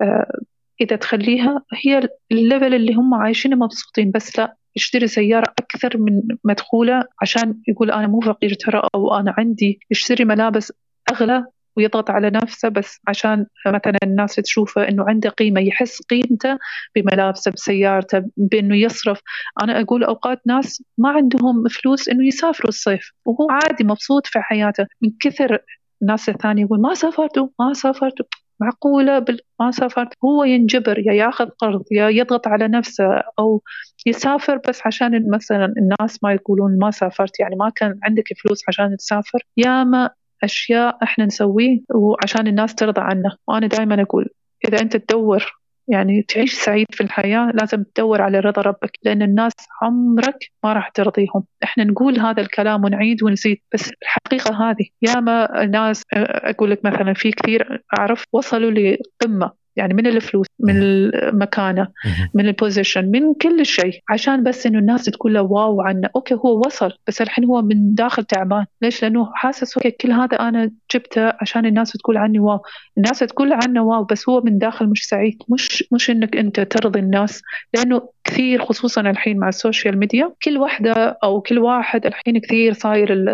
أه، إذا تخليها هي الليفل اللي هم عايشينه مبسوطين بس لا. يشتري سيارة أكثر من مدخولة عشان يقول أنا مو فقير ترى أو أنا عندي يشتري ملابس أغلى ويضغط على نفسه بس عشان مثلا الناس تشوفه إنه عنده قيمة يحس قيمته بملابسه بسيارته بإنه يصرف. أنا أقول أوقات ناس ما عندهم فلوس إنه يسافروا الصيف وهو عادي مبسوط في حياته. من كثر الناس الثانية يقول ما سافرتوا ما سافرتوا. معقولة ما سافرت؟ هو ينجبر يا ياخذ قرض يا يضغط على نفسه أو يسافر بس عشان مثلا الناس ما يقولون ما سافرت يعني ما كان عندك فلوس عشان تسافر. ياما أشياء إحنا نسويه وعشان الناس ترضى عنا وأنا دائما أقول إذا أنت تدور يعني تعيش سعيد في الحياة لازم تدور على رضا ربك لأن الناس عمرك ما راح ترضيهم. إحنا نقول هذا الكلام ونعيد ونزيد بس الحقيقة هذه. ياما ناس أقول لك مثلا في كثير أعرف وصلوا لقمة يعني من الفلوس من المكانة من ال position من كل شيء عشان بس إنه الناس تقول له wow عنه. okay هو وصل بس الحين هو من داخل تعبان. ليش؟ لأنه حاسس okay كل هذا أنا جبته عشان الناس تقول عني wow. الناس تقول عنه wow بس هو من داخل مش سعيد. مش مش إنك أنت ترضي الناس لأنه كثير خصوصا الحين مع ال social media كل واحدة أو كل واحد الحين كثير صاير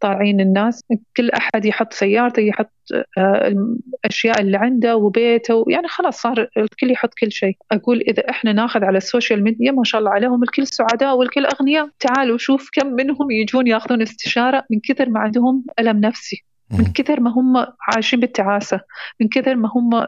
طالعين الناس. كل أحد يحط سيارته يحط آه، الأشياء اللي عنده وبيته يعني خلاص صار الكل يحط كل شيء. أقول إذا إحنا ناخذ على ال social media ما شاء الله عليهم الكل سعداء والكل أغنياء. تعالوا شوف كم منهم يجون ياخذون استشارة من كثر ما عندهم ألم نفسي. من كثر ما هم عايشين بالتعاسة من كثر ما هم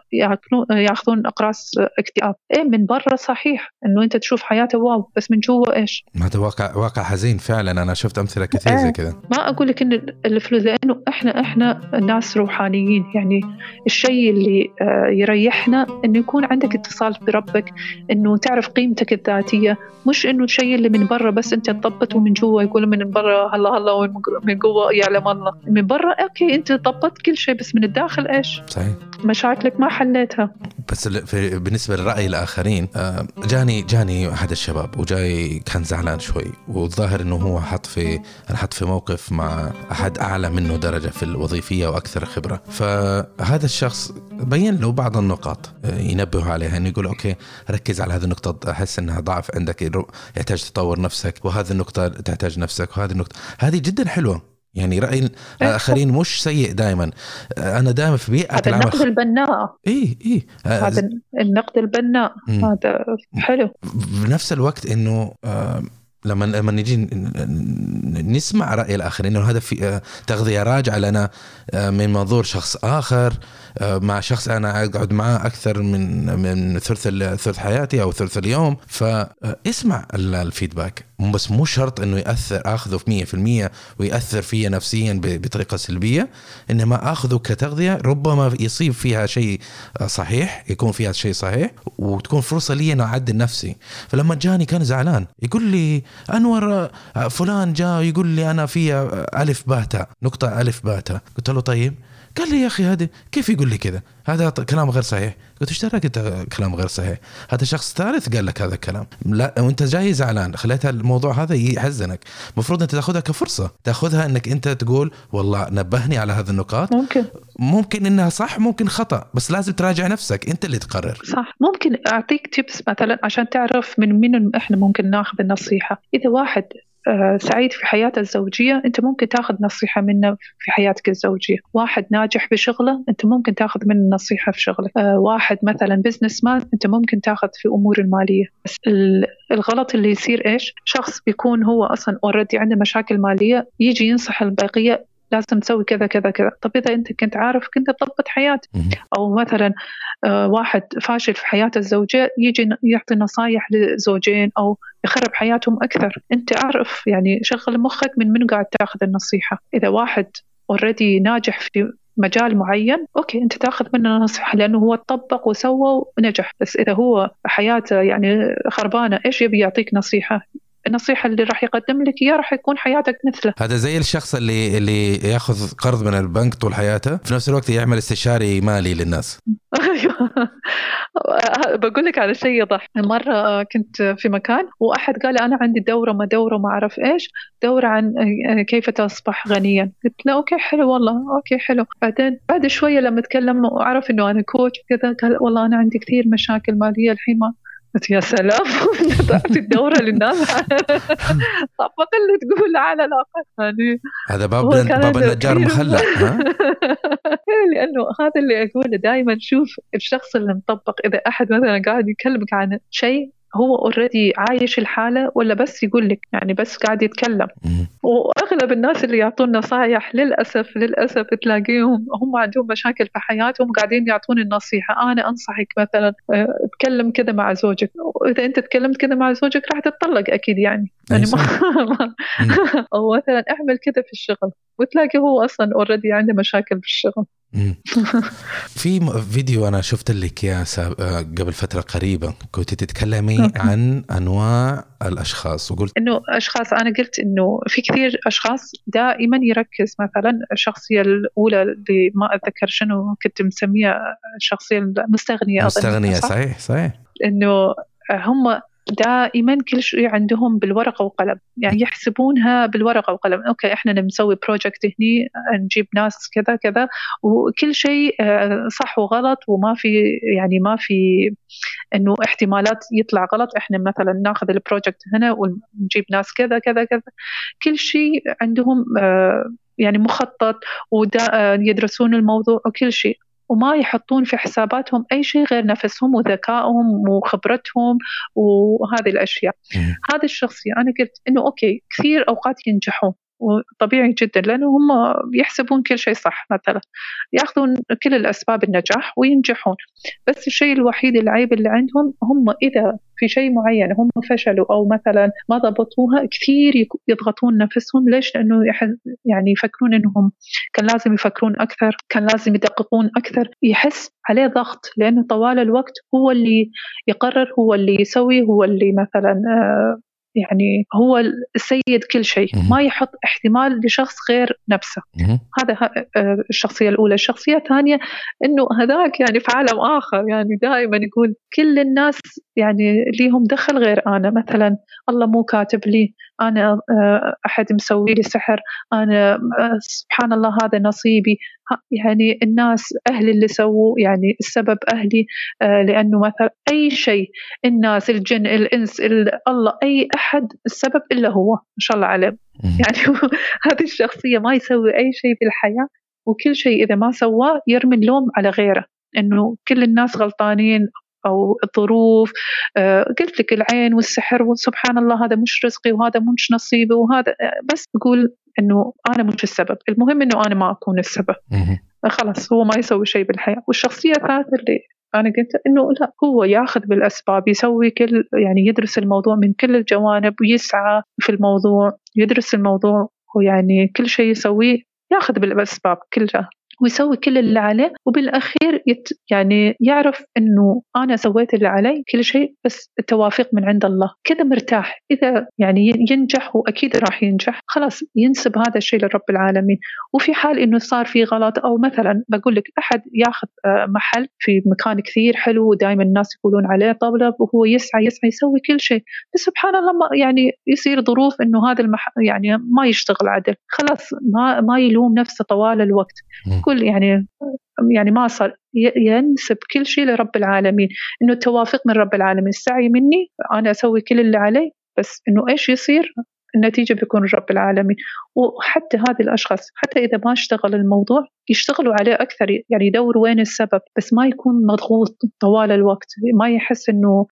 يأخذون أقراص اكتئاب. إيه من برا صحيح إنه أنت تشوف حياته wow بس من جوا إيش؟ هذا واقع واقع حزين فعلا. أنا شفت أمثلة كثير زي إيه. كذا. ما أقول لك إن الفلوس لأنه إحنا إحنا ناس روحانيين. يعني الشيء اللي آه، يريحنا إنه يكون عندك اتصال بربك إنه تعرف قيمتك الذاتية. مش إنه الشيء اللي من برا بس أنت تضبط ومن جوا يقول من برا هلا هلا ومن جوا يعلم الله. من برا okay انت ضبطت كل شيء بس من الداخل إيش؟ صحيح. مشاكلك ما حليتها. بس بالنسبة لرأي الآخرين آه، جاني جاني أحد الشباب وجاي كان زعلان شوي والظاهر إنه هو حط في حط في موقف مع أحد أعلى منه درجة في الوظيفية وأكثر خبرة. فهذا الشخص بين له بعض النقاط آه، ينبه عليها إنه يقول أوكي ركز على هذه النقطة أحس إنها ضعف عندك يحتاج تطور نفسك وهذه النقطة تحتاج نفسك وهذه النقطة. هذه جدا حلوة. يعني رأي الاخرين مش سيء دائما أنا دائما في بيئة هذا النقد البناء. اي اي هذا النقد البناء. هذا حلو. بنفس الوقت إنه لما لما نجي نسمع رأي الاخرين إنه هذا في تغذية راجعة لنا من منظور شخص آخر آه، مع شخص أنا أقعد معاه أكثر من من ثلث ثلث حياتي أو ثلث اليوم. فاسمع الفيدباك. بس مو شرط إنه يأثر آخذه في 100% ويأثر فيا نفسيا بطريقة سلبية إنما آخذه كتغذية ربما يصيب فيها شيء صحيح يكون فيها شيء صحيح وتكون فرصة لي إنه أعدل نفسي. فلما جاني كان زعلان يقول لي أنور فلان جاء يقول لي أنا فيها ألف باتا نقطة ألف باتا. قلت له طيب. قال لي يا أخي هذا كيف يقول لي كذا؟ هذا كلام غير صحيح. قلت إيش دراك انت كلام غير صحيح؟ هذا شخص ثالث قال لك هذا الكلام. لا وأنت جاي زعلان خليت الموضوع هذا يحزنك. المفروض أنت تأخذها كفرصة. تأخذها إنك أنت تقول والله نبهني على هذه النقاط. ممكن. ممكن إنها صح ممكن خطأ بس لازم تراجع نفسك أنت اللي تقرر. صح. ممكن أعطيك tips مثلا عشان تعرف من من إحنا ممكن ناخذ النصيحة. إذا واحد سعيد في حياته الزوجية. أنت ممكن تاخذ نصيحة منه في حياتك الزوجية. واحد ناجح بشغله أنت ممكن تاخذ منه نصيحة في شغلك آه، واحد مثلا businessman أنت ممكن تاخذ في أمور المالية. بس الغلط اللي يصير إيش؟ شخص بيكون هو أصلا already عنده مشاكل مالية يجي ينصح البقية لازم تسوي كذا كذا كذا. طب إذا أنت كنت عارف كنت تضبط حياتك. أو مثلا آه، واحد فاشل في حياته الزوجية يجي يعطي نصايح لزوجين أو يخرب حياتهم أكثر. أنت عارف يعني شغل مخك من من قاعد تاخذ النصيحة. إذا واحد already ناجح في مجال معين okay أنت تاخذ منه نصيحة لأنه هو طبق وسوى ونجح. بس إذا هو حياته يعني خربانة إيش يبي يعطيك نصيحة؟ النصيحة اللي راح يقدم لك إياها راح يكون حياتك مثله. هذا زي الشخص اللي اللي ياخذ قرض من البنك طول حياته في نفس الوقت يعمل استشاري مالي للناس. <laughs> أيوه. بقول لك على شيء يضحك. مرة كنت في مكان وأحد قال أنا عندي دورة ما دورة ما أعرف إيش دورة عن كيف تصبح غنيا. قلت له okay حلو والله okay حلو. بعدين بعد شوية لما تكلم وعرف إنه أنا coach كذا قال والله أنا عندي كثير مشاكل مالية الحين ما قلت يا سلام <laughs> تعطي الدورة للناس طبق اللي تقول على الأقل. يعني هذا باب باب النجار مخلع <laughs> لأنه هذا اللي أقوله دائما شوف الشخص اللي مطبق إذا أحد مثلا قاعد يكلمك عن شيء هو اوريدي عايش الحالة ولا بس يقول لك يعني بس قاعد يتكلم؟ وأغلب الناس اللي يعطون نصائح للأسف للأسف تلاقيهم هم عندهم مشاكل في حياتهم قاعدين يعطون النصيحة. أنا أنصحك مثلا آه، اتكلم كذا مع زوجك. وإذا أنت تكلمت كذا مع زوجك راح تتطلق أكيد يعني. يعني ما <laughs> أو مثلا اعمل كذا في الشغل. وتلاقي هو أصلا اوريدي عنده مشاكل في الشغل. <laughs> في فيديو أنا شفت لك إياه آه، قبل فترة قريبه كنت تتكلمي <laughs> عن أنواع الأشخاص وقلت إنه أشخاص أنا قلت إنه في كثير أشخاص دائما يركز مثلا الشخصية الأولى اللي ما أتذكر شنو كنت مسميها الشخصية المستغنية مستغنية صح؟ صحيح صحيح. إنه هم دائما كل شيء عندهم بالورقة وقلم. يعني يحسبونها بالورقة وقلم. okay إحنا نسوي project هني نجيب ناس كذا كذا وكل شيء آه، صح وغلط وما في يعني ما في إنه احتمالات يطلع غلط. إحنا مثلا ناخذ ال project هنا ونجيب ناس كذا كذا كذا. كل شيء عندهم آه، يعني مخطط ويدرسون الموضوع وكل شيء. وما يحطون في حساباتهم أي شيء غير نفسهم وذكائهم وخبرتهم وهذه الأشياء. هذه الشخصية أنا قلت إنه أوكي كثير أوقات ينجحون. وطبيعي جدا لأنه هم يحسبون كل شيء صح. مثلا يأخذون كل الأسباب النجاح وينجحون. بس الشيء الوحيد العيب اللي عندهم هم إذا في شيء معين هم فشلوا أو مثلا ما ضبطوها كثير يضغطون نفسهم. ليش؟ لأنه يعني يفكرون إنهم كان لازم يفكرون أكثر، كان لازم يدققون أكثر، يحس عليه ضغط لأنه طوال الوقت هو اللي يقرر هو اللي يسوي هو اللي مثلا آه، يعني هو السيد كل شيء. ما يحط احتمال لشخص غير نفسه. هذا آه، الشخصية الأولى. الشخصية الثانية أنه هذاك يعني في عالم آخر يعني دائما يقول كل الناس يعني ليهم دخل غير أنا. مثلا الله مو كاتب لي أنا آه، أحد مسوي لي سحر أنا آه، سبحان الله هذا نصيبي. يعني الناس أهلي اللي سووا يعني السبب أهلي آه، لأنه مثلا أي شيء الناس الجن الإنس الله أي أحد السبب إلا هو ما شاء الله عليه. يعني <laughs> هذه الشخصية ما يسوي أي شيء بالحياة وكل شيء إذا ما سواه يرمي اللوم على غيره إنه كل الناس غلطانين أو الظروف آه قلت لك العين والسحر وسبحان الله هذا مش رزقي وهذا مش نصيبي وهذا آه، بس يقول إنه أنا مش السبب. المهم إنه أنا ما أكون السبب. خلاص هو ما يسوي شيء بالحياة. والشخصية الثالثة اللي أنا قلت إنه لا هو ياخذ بالأسباب يسوي كل يعني يدرس الموضوع من كل الجوانب ويسعى في الموضوع يدرس الموضوع ويعني كل شيء يسويه ياخذ بالأسباب كلها. ويسوي كل اللي عليه وبالأخير يت يعني يعرف إنه أنا سويت اللي علي كل شيء بس التوافيق من عند الله. كذا مرتاح. إذا يعني ينجح واكيد راح ينجح. خلاص ينسب هذا الشيء لرب العالمين. وفي حال إنه صار في غلط أو مثلا بقول لك أحد ياخذ آه، محل في مكان كثير حلو ودائما الناس يقولون عليه طلب وهو يسعى يسعى يسوي كل شيء. بس سبحان الله ما يعني يصير ظروف إنه هذا المحل يعني ما يشتغل عدل. خلاص ما ما يلوم نفسه طوال الوقت. كل يعني يعني ما صار ينسب كل شيء لرب العالمين إنه التوافق من رب العالمين السعي مني أنا أسوي كل اللي علي بس إنه إيش يصير؟ النتيجة بيكون رب العالمين. وحتى هذه الأشخاص حتى إذا ما اشتغل الموضوع يشتغلوا عليه أكثر يعني يدوروا وين السبب بس ما يكون مضغوط طوال الوقت ما يحس إنه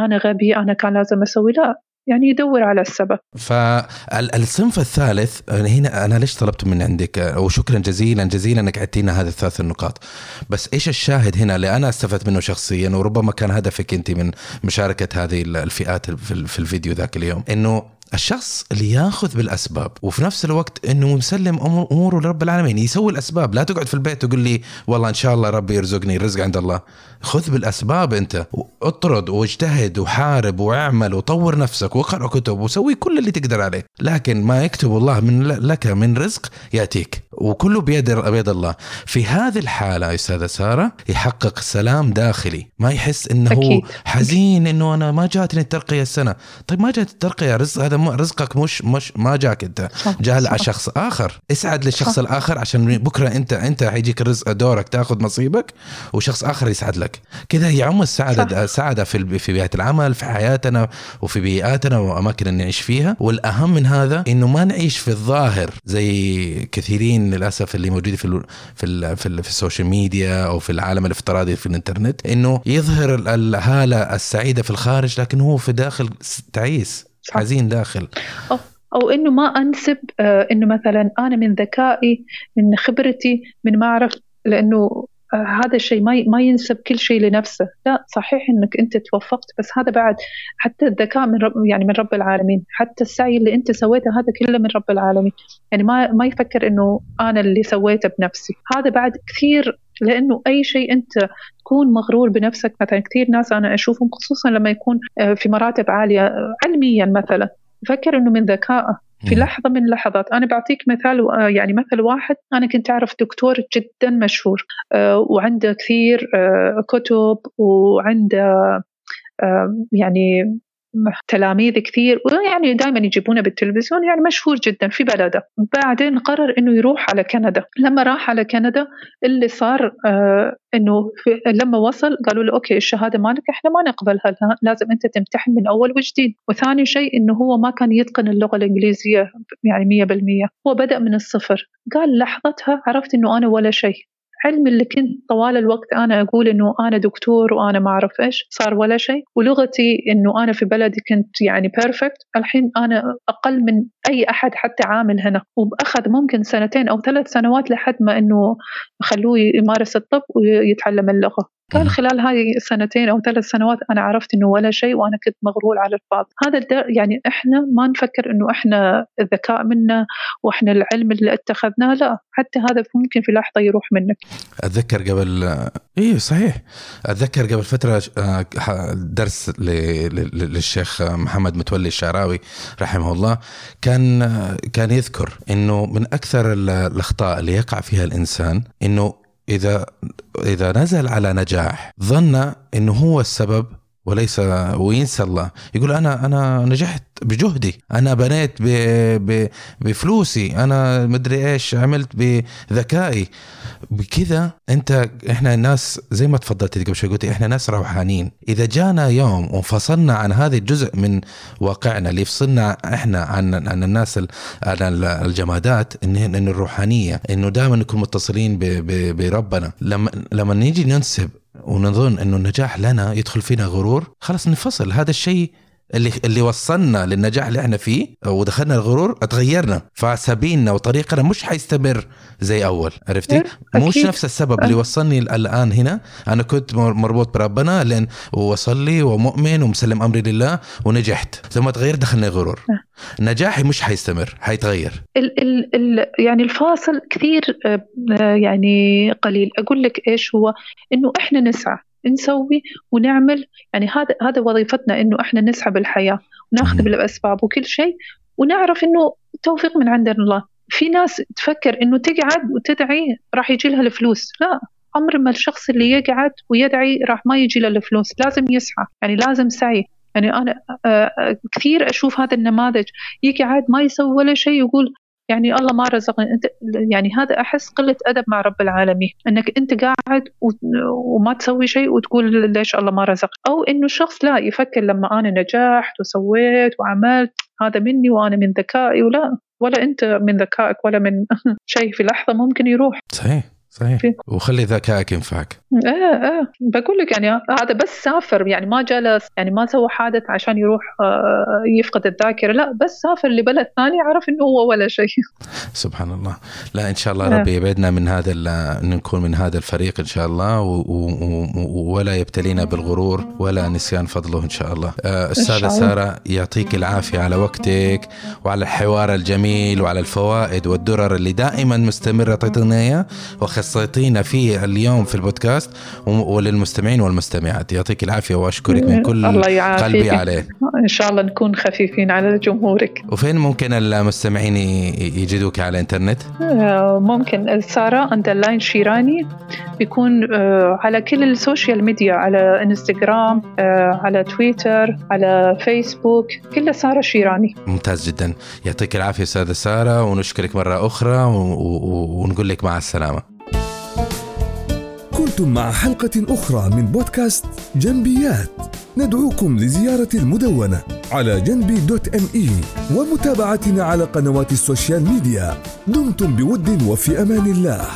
أنا غبي أنا كان لازم أسوي لا. يعني يدور على السبب. فالصنف الثالث هنا أنا ليش طلبت من عندك؟ وشكرا جزيلا جزيلا إنك أعطينا هذه الثلاث النقاط. بس إيش الشاهد هنا؟ اللي أنا استفدت منه شخصيا وربما كان هدفك أنت من مشاركة هذه الفئات في الفيديو ذاك اليوم. إنه الشخص اللي ياخذ بالأسباب وفي نفس الوقت إنه مسلم أموره لرب العالمين يسوي الأسباب. لا تقعد في البيت وتقول لي والله إن شاء الله ربي يرزقني الرزق عند الله. خذ بالأسباب أنت اطرد واجتهد وحارب واعمل وطور نفسك واقرأ كتب وسوي كل اللي تقدر عليه. لكن ما يكتب الله من لك من رزق يأتيك وكله بيد بيد الله. في هذه الحالة أستاذة سارة يحقق سلام داخلي. ما يحس إنه أكيد. حزين إنه أنا ما جاتني الترقية السنة. طيب ما جات الترقية رزق هذا رزقك مش مش ما جاك أنت. جاء على شخص آخر. اسعد للشخص. الآخر عشان بكرة انت أنت حيجيك الرزق دورك تاخذ نصيبك وشخص آخر يسعد لك. كذا يعم السعاده السعاده في في بيئة العمل في حياتنا وفي بيئاتنا وأماكن اللي نعيش فيها. والأهم من هذا إنه ما نعيش في الظاهر زي كثيرين للأسف اللي موجودين في في في, في ال social media أو في العالم الافتراضي في الإنترنت. إنه يظهر الهالة السعيدة في الخارج لكن هو في داخل تعيس. حزين داخل. أو, أو إنه ما أنسب آه إنه مثلا أنا من ذكائي من خبرتي من ما أعرف لأنه آه هذا الشيء ما ما ينسب كل شيء لنفسه، لا صحيح إنك أنت توفقت بس هذا بعد حتى الذكاء من رب يعني من رب العالمين، حتى السعي اللي أنت سويته هذا كله من رب العالمين، يعني ما ما يفكر إنه أنا اللي سويته بنفسي، هذا بعد كثير لأنه أي شيء أنت تكون مغرور بنفسك مثلا كثير ناس أنا أشوفهم خصوصا لما يكون آه، في مراتب عالية علميا مثلا. يفكر إنه من ذكائه في لحظة من اللحظات أنا بعطيك مثال آه، يعني مثل واحد. أنا كنت أعرف دكتور جدا مشهور آه، وعنده كثير كتب وعنده يعني تلاميذ كثير ويعني دائما يجيبونه بالتلفزيون يعني مشهور جدا في بلده. بعدين قرر إنه يروح على كندا. لما راح على كندا اللي صار آه إنه لما وصل قالوا له okay الشهادة مالك إحنا ما نقبلها لازم أنت تمتحن من أول وجديد. وثاني شيء إنه هو ما كان يتقن اللغة الإنجليزية يعني 100% هو بدأ من الصفر. قال لحظتها عرفت إنه أنا ولا شيء. علمي اللي كنت طوال الوقت أنا أقول إنه أنا دكتور وأنا ما أعرف إيش صار ولا شيء. ولغتي إنه أنا في بلدي كنت يعني perfect الحين أنا أقل من أي أحد حتى عامل هنا. وأخذ ممكن سنتين أو ثلاث سنوات لحد ما إنه خلوه يمارس الطب ويتعلم اللغة. كان خلال هاي السنتين أو ثلاث سنوات أنا عرفت إنه ولا شيء وأنا كنت مغرور على الفاضي. هذا يعني إحنا ما نفكر إنه إحنا الذكاء منا وإحنا العلم اللي اتخذناه لا حتى هذا ممكن في لحظة يروح منك. أتذكر قبل اي صحيح. أتذكر قبل فترة آه، درس للشيخ محمد متولي الشعراوي رحمه الله. كان كان يذكر إنه من أكثر الأخطاء اللي يقع فيها الإنسان إنه إذا إذا نزل على نجاح ظن إنه هو السبب وليس وينسى الله. يقول أنا أنا نجحت بجهدي. أنا بنيت ب ب بفلوسي. أنا مدري إيش عملت بذكائي. بكذا أنت إحنا الناس زي ما تفضلت قبل شوي قلتي إحنا ناس روحانيين إذا جانا يوم وانفصلنا عن هذا الجزء من واقعنا اللي يفصلنا إحنا عن عن الناس عن الجمادات إن الروحانية إنه دائما نكون متصلين بربنا. لما لما نيجي ننسب ونظن انه النجاح لنا يدخل فينا غرور. خلاص ننفصل. هذا الشيء اللي اللي وصلنا للنجاح اللي إحنا فيه ودخلنا الغرور اتغيرنا فسبيلنا وطريقنا مش حيستمر زي أول. عرفتي؟ مش نفس السبب اللي وصلني الآن هنا. أنا كنت مربوط بربنا لأن وصلي ومؤمن ومسلم أمري لله ونجحت. ثم تغير دخلني غرور. نجاحي مش حيستمر حيتغير. ال ال ال يعني الفاصل كثير آه، يعني قليل. أقول لك إيش هو؟ إنه إحنا نسعى. نسوي ونعمل. يعني هذا هذا وظيفتنا إنه إحنا نسعى بالحياة وناخذ بالأسباب وكل شيء ونعرف إنه توفيق من عند الله. في ناس تفكر إنه تقعد وتدعي راح يجي لها الفلوس. لا عمر ما الشخص اللي يقعد ويدعي راح ما يجي له الفلوس لازم يسعى. يعني لازم سعي. يعني أنا آه، آه، كثير أشوف هذا النماذج. يقعد ما يسوي ولا شيء يقول يعني الله ما رزقني. أنت يعني هذا أحس قلة أدب مع رب العالمين. أنك أنت قاعد وما تسوي شيء وتقول ليش الله ما رزق. أو إنه الشخص لا يفكر لما أنا نجحت وسويت وعملت هذا مني وأنا من ذكائي ولا ولا أنت من ذكائك ولا من <laughs> شيء في لحظة ممكن يروح. صحيح. صحيح. وخلي ذكائك ينفعك. إيه إيه. بقول لك يعني هذا بس سافر يعني ما جلس يعني ما سوى حادث عشان يروح آه، يفقد الذاكرة. لا بس سافر لبلد ثاني عرف إنه هو ولا شيء. <laughs> سبحان الله. لا إن شاء الله ربي يبعدنا من هذا نكون من هذا الفريق إن شاء الله ولا يبتلينا بالغرور ولا نسيان فضله إن شاء الله. آه، أستاذة سارة يعطيك العافية على وقتك وعلى الحوار الجميل وعلى الفوائد والدرر اللي دائما مستمرة تعطينا اياه خصيتينا فيه اليوم في البودكاست وللمستمعين والمستمعات. يعطيك العافية وأشكرك من كل الله قلبي عليه. إن شاء الله نكون خفيفين على جمهورك. وفين ممكن المستمعين يجدوك على الإنترنت؟ آه، ممكن. سارة underline شيراني. بيكون آه، على كل ال social media على إنستغرام آه، على تويتر على فيسبوك. كله سارة شيراني. ممتاز جدا. يعطيك العافية أستاذة سارة ونشكرك مرة أخرى ونقول لك مع السلامة. كنتم مع حلقة أخرى من بودكاست جنبيات. ندعوكم لزيارة المدونة على جنبي dot me ومتابعتنا على قنوات ال social media. دمتم بود وفي أمان الله.